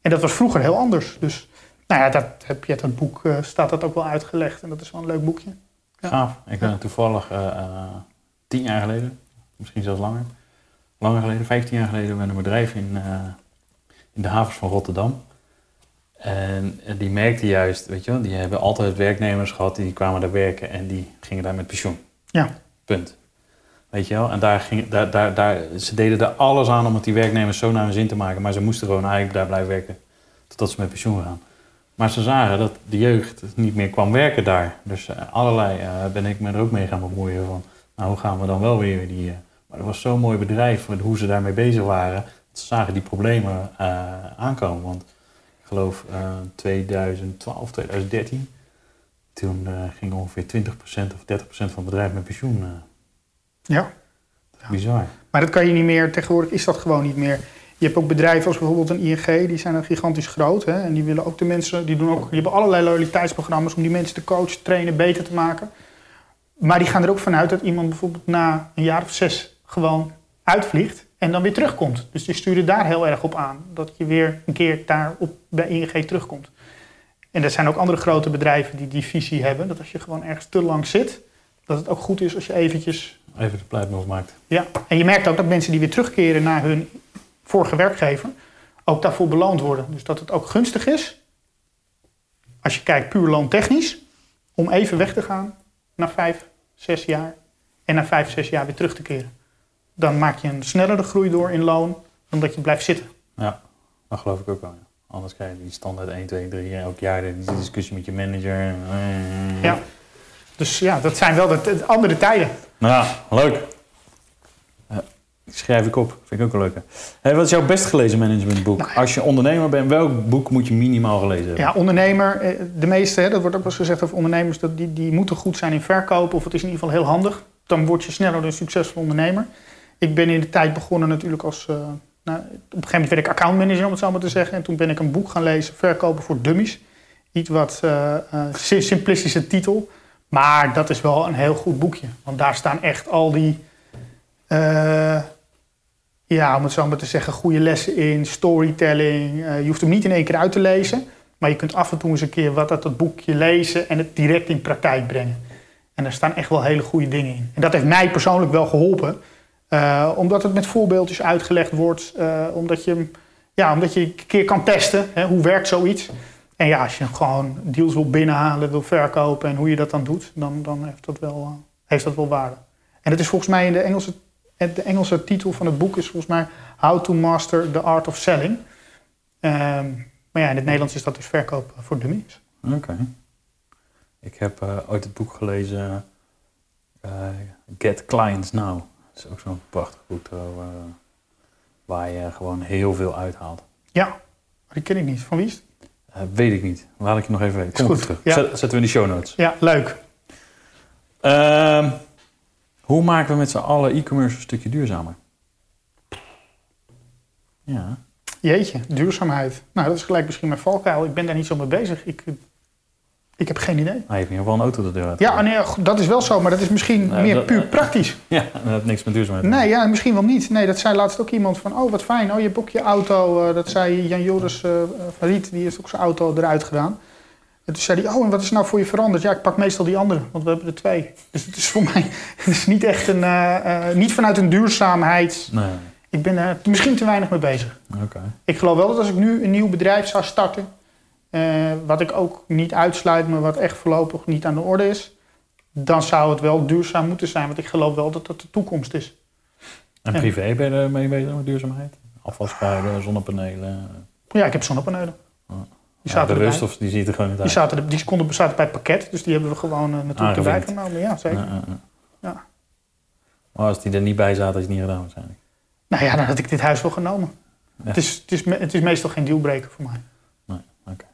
En dat was vroeger heel anders. Dus nou ja, dat heb je het boek, staat dat ook wel uitgelegd. En dat is wel een leuk boekje. Ja. Gaaf. Ik ben toevallig tien jaar geleden, misschien zelfs langer, langer geleden, 15 jaar geleden, met een bedrijf in, uh, in de havens van Rotterdam. En, die merkte juist, weet je wel, die hebben altijd werknemers gehad die kwamen daar werken en die gingen daar met pensioen. Ja. Punt. Weet je wel? En daar ging, daar, daar, daar, ze deden er alles aan om het die werknemers zo naar hun zin te maken, maar ze moesten gewoon eigenlijk daar blijven werken totdat ze met pensioen gaan. Maar ze zagen dat de jeugd niet meer kwam werken daar. Dus uh, allerlei uh, ben ik me er ook mee gaan bemoeien van, nou hoe gaan we dan wel weer die maar het was zo'n mooi bedrijf met hoe ze daarmee bezig waren. Ze zagen die problemen aankomen. Want ik geloof uh, 2012, 2013, toen ging ongeveer 20% of 30% van het bedrijf met pensioen. eh. ja. Bizar. Maar dat kan je niet meer, tegenwoordig is dat gewoon niet meer. Je hebt ook bedrijven als bijvoorbeeld een ING, die zijn gigantisch groot. Hè, en die willen ook de mensen, die doen ook, die hebben allerlei loyaliteitsprogramma's om die mensen te coachen, trainen, beter te maken. Maar die gaan er ook vanuit dat iemand bijvoorbeeld na een jaar of zes gewoon uitvliegt en dan weer terugkomt. Dus die sturen daar heel erg op aan. Dat je weer een keer daar op, bij ING terugkomt. En er zijn ook andere grote bedrijven die die visie hebben. Dat als je gewoon ergens te lang zit, dat het ook goed is als je eventjes... Even de pleitmoes maakt. Ja, en je merkt ook dat mensen die weer terugkeren naar hun vorige werkgever... ook daarvoor beloond worden. Dus dat het ook gunstig is, als je kijkt puur loontechnisch... om even weg te gaan na vijf, zes jaar... en na vijf, zes jaar weer terug te keren dan maak je een snellere groei door in loon dan dat je blijft zitten. Ja, dat geloof ik ook wel. Ja. Anders krijg je die standaard 1, 2, 3, elk jaar die discussie met je manager. Ja, dus ja, dat zijn wel de, andere tijden. Nou ja, leuk. Schrijf ik op, vind ik ook een leuke. Hey, wat is jouw best gelezen managementboek? Nou, Als je ondernemer bent, welk boek moet je minimaal gelezen hebben? Ja, ondernemer, eh, de meeste, dat wordt ook wel eens gezegd over ondernemers, dat die, die moeten goed zijn in verkopen of het is in ieder geval heel handig. Dan word je sneller een succesvol ondernemer. Ik ben in de tijd begonnen natuurlijk als... Uh, nou, op een gegeven moment werd ik accountmanager, om het zo maar te zeggen. En toen ben ik een boek gaan lezen, Verkopen voor Dummies. Iets wat uh, uh, simplistische titel. Maar dat is wel een heel goed boekje. Want daar staan echt al die... ja, om het zo maar te zeggen, goede lessen in. Storytelling. je hoeft hem niet in één keer uit te lezen. Maar je kunt af en toe eens een keer wat uit dat boekje lezen... en het direct in praktijk brengen. En daar staan echt wel hele goede dingen in. En dat heeft mij persoonlijk wel geholpen... Uh, omdat het met voorbeeldjes uitgelegd wordt. Uh, omdat, je, ja, omdat je een keer kan testen. Hè, hoe werkt zoiets? En ja, als je gewoon deals wil binnenhalen, wil verkopen en hoe je dat dan doet, dan, dan heeft, dat wel, heeft dat wel waarde. En het is volgens mij in de Engelse, de Engelse titel van het boek is volgens mij How to Master the Art of Selling. Um, maar ja, in het Nederlands is dat dus verkoop voor dummies. Oké. Okay. Ik heb ooit het boek gelezen Get Clients Now. Dat is ook zo'n prachtig boek uh, waar je gewoon heel veel uithaalt. Ja, die ken ik niet. Van wie is het? Uh, weet ik niet. Laat ik je nog even weten. Kom terug. Ja. Zetten we in de show notes. Ja, leuk. Hoe maken we met z'n allen e-commerce een stukje duurzamer? Ja. Jeetje, duurzaamheid. Nou, dat is gelijk misschien mijn valkuil. Ik ben daar niet zo mee bezig. Ik ik heb geen idee. Hij heeft in ieder geval een auto de deur uit. Ja, nee, dat is wel zo, maar dat is misschien meer puur praktisch. Ja, dat heeft niks met duurzaamheid. Nee, ja, misschien wel niet. Nee, dat zei laatst ook iemand van, oh wat fijn, oh je hebt ook je auto. Uh, dat zei Jan Joris uh, Farid, die heeft ook zijn auto eruit gedaan. En toen zei hij, oh en wat is nou voor je veranderd? Ja, ik pak meestal die andere, want we hebben er twee. Dus het is voor mij het is niet echt een, uh, niet vanuit een duurzaamheid. Nee. Ik ben er misschien te weinig mee bezig. Okay. Ik geloof wel dat als ik nu een nieuw bedrijf zou starten uh, wat ik ook niet uitsluit, maar wat echt voorlopig niet aan de orde is, dan zou het wel duurzaam moeten zijn. Want ik geloof wel dat dat de toekomst is. En Ja. privé ben je ermee bezig met duurzaamheid? Afvalspuiten, zonnepanelen. Ja, ik heb zonnepanelen. Ja. Die Ja, zaten erbij. of die ziet er gewoon niet Die, uit? zaten, er- die konden, zaten bij het pakket, dus die hebben we gewoon eh, natuurlijk erbij Aangevinkt. genomen. Ja, zeker. Ja, ja, ja. Ja. Maar als die er niet bij zaten, je het niet gedaan waarschijnlijk. Nou ja, dan had ik dit huis wel genomen. Ja. Het, is, het, is, het is meestal geen dealbreaker voor mij. Nee, oké.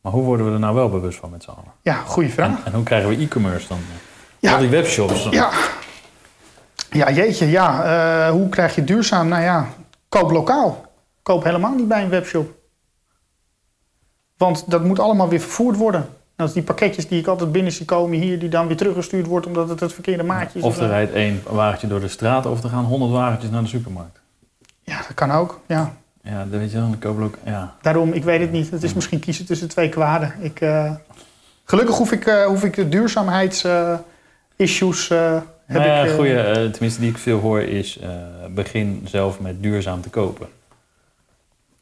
Maar hoe worden we er nou wel bewust van met z'n allen? Ja, goede vraag. en hoe krijgen we e-commerce dan? Ja. Al die webshops. Ja, ja jeetje, ja. eh, hoe krijg je duurzaam? Nou ja, koop lokaal. Koop helemaal niet bij een webshop. Want dat moet allemaal weer vervoerd worden. Dat is die pakketjes die ik altijd binnen zie komen hier, die dan weer teruggestuurd wordt omdat het het verkeerde maatje is. Of er rijdt één wagentje door de straat, of er gaan honderd wagentjes naar de supermarkt. Ja, dat kan ook. Ja. Ja, dat weet je wel. Dan we ook... Ja. Daarom, ik weet het niet. Het is misschien kiezen tussen twee kwaden. Ik, eh, gelukkig hoef ik, eh, hoef ik de duurzaamheidsissues. eh heb nou ja, ik, goeie, tenminste die ik veel hoor is... begin zelf met duurzaam te kopen.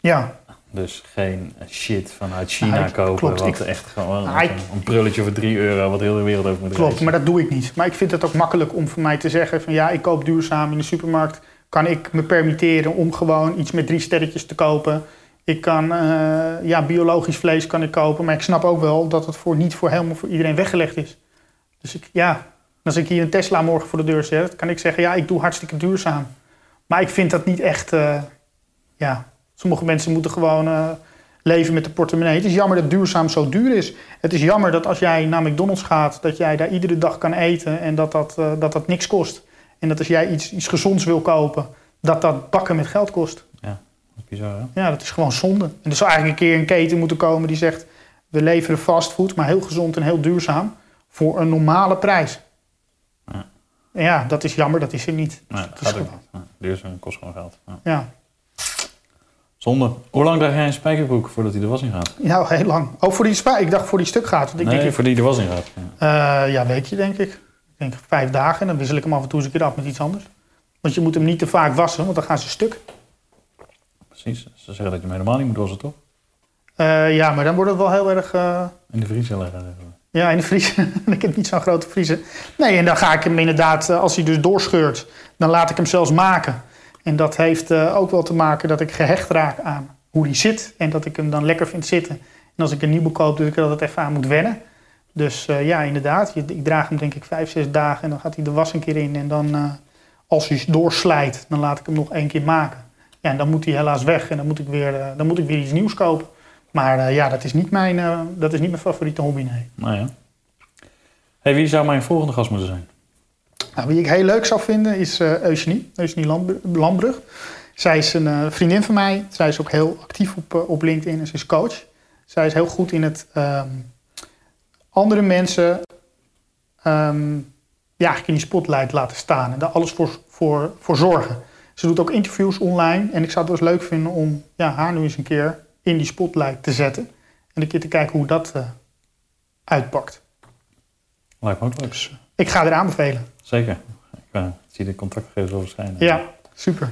ja, Dus geen shit vanuit China Nou, ik- kopen. klopt. Wat Ik- echt gewoon Nou, ik- een, prulletje voor 3 euro... wat heel de wereld over moet Klopt, reizen. maar dat doe ik niet. Maar ik vind het ook makkelijk om voor mij te zeggen van ja, ik koop duurzaam in de supermarkt. Kan ik me permitteren om gewoon iets met drie sterretjes te kopen. Ik kan eh, ja, biologisch vlees kan ik kopen, maar ik snap ook wel dat het voor, niet voor helemaal voor iedereen weggelegd is. Dus ik, ja, als ik hier een Tesla morgen voor de deur zet, kan ik zeggen ja, ik doe hartstikke duurzaam. Maar ik vind dat niet echt, eh, ja, sommige mensen moeten gewoon eh, leven met de portemonnee. Het is jammer dat duurzaam zo duur is. Het is jammer dat als jij naar McDonald's gaat, dat jij daar iedere dag kan eten en dat dat, eh, dat, dat niks kost. En dat als jij iets, iets gezonds wil kopen, dat dat bakken met geld kost. Dat is bizar, hè? Ja, dat is gewoon zonde. En er zou eigenlijk een keer een keten moeten komen die zegt... we leveren fastfood, maar heel gezond en heel duurzaam... voor een normale prijs. Ja. Ja, dat is jammer, dat is er niet. Nee, Dat gaat ook gewoon- niet. Ja, duurzaam kost gewoon geld. Ja. Ja. Zonde. Hoe lang draag jij een spijkerbroek voordat hij de was in gaat? Nou, heel lang. Ook voor die spa. Ik dacht voor die stuk gaat. Want ik nee, denk, voor die de was in gaat. Ja. eh, ja, weet je, denk ik. Ik denk vijf dagen. En dan wissel ik hem af en toe eens een keer af met iets anders. Want je moet hem niet te vaak wassen, want dan gaan ze stuk. Precies. Ze zeggen dat je hem helemaal niet moet wassen, toch? Eh, ja, maar dan wordt het wel heel erg... eh, In de vriezer leggen. Ja, in de vriezer. ik heb niet zo'n grote vriezer. Nee, en dan ga ik hem inderdaad, als hij dus doorscheurt, dan laat ik hem zelfs maken. En dat heeft eh, ook wel te maken dat ik gehecht raak aan hoe die zit. En dat ik hem dan lekker vind zitten. En als ik een nieuwe koop, dat ik er altijd even aan moet wennen. Dus eh, ja, inderdaad. Ik draag hem denk ik vijf, zes dagen en dan gaat hij de was een keer in. En dan, eh, als hij doorslijt, dan laat ik hem nog één keer maken. Ja, en dan moet hij helaas weg en dan moet ik weer, dan moet ik weer iets nieuws kopen. Maar ja, dat is, niet mijn, dat is niet mijn favoriete hobby, nee. Nou ja. Hey, wie zou mijn volgende gast moeten zijn? Nou, wie ik heel leuk zou vinden is eh Eugenie, Eugenie Lamb- Lambrug. Zij is een eh, vriendin van mij. Zij is ook heel actief op, eh, op LinkedIn en ze is coach. Zij is heel goed in het ehm, andere mensen ehm, ja, eigenlijk in die spotlight laten staan en daar alles voor, voor, voor zorgen. Ze doet ook interviews online en ik zou het wel eens leuk vinden om ja, haar nu eens een keer in die spotlight te zetten. En een keer te kijken hoe dat uitpakt. Lijkt me ook leuk. Ik ga er aanbevelen. Zeker. Ik eh, zie de contactgegevens al verschijnen. Ja, super.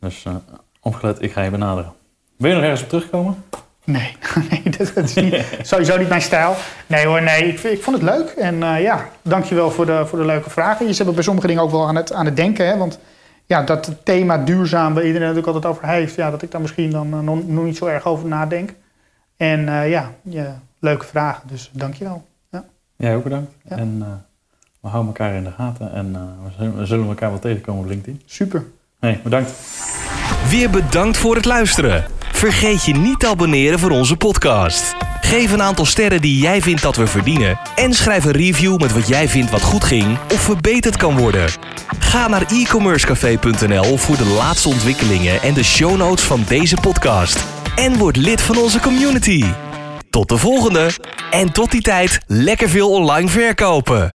Dus eh opgelet, ik ga je benaderen. Wil je nog ergens op terugkomen? Nee, nee dat, dat is niet, sowieso niet mijn stijl. Nee hoor, nee, ik, ik vond het leuk. En eh, ja, dankjewel voor de, voor de leuke vragen. Je me bij sommige dingen ook wel aan het, aan het denken. Hè? Want ja, dat thema duurzaam, waar iedereen het ook altijd over heeft... Ja, dat ik daar misschien dan nog, nog niet zo erg over nadenk. En ja, ja, leuke vragen, dus dankjewel. Ja. Jij ook bedankt. Ja. En we houden elkaar in de gaten. En eh, we, zullen, we zullen elkaar wel tegenkomen op LinkedIn. Super. Hey, bedankt. Weer bedankt voor het luisteren. Vergeet je niet te abonneren voor onze podcast. Geef een aantal sterren die jij vindt dat we verdienen. En schrijf een review met wat jij vindt wat goed ging of verbeterd kan worden. Ga naar e-commercecafé.nl voor de laatste ontwikkelingen en de show notes van deze podcast. En word lid van onze community. Tot de volgende. En tot die tijd lekker veel online verkopen.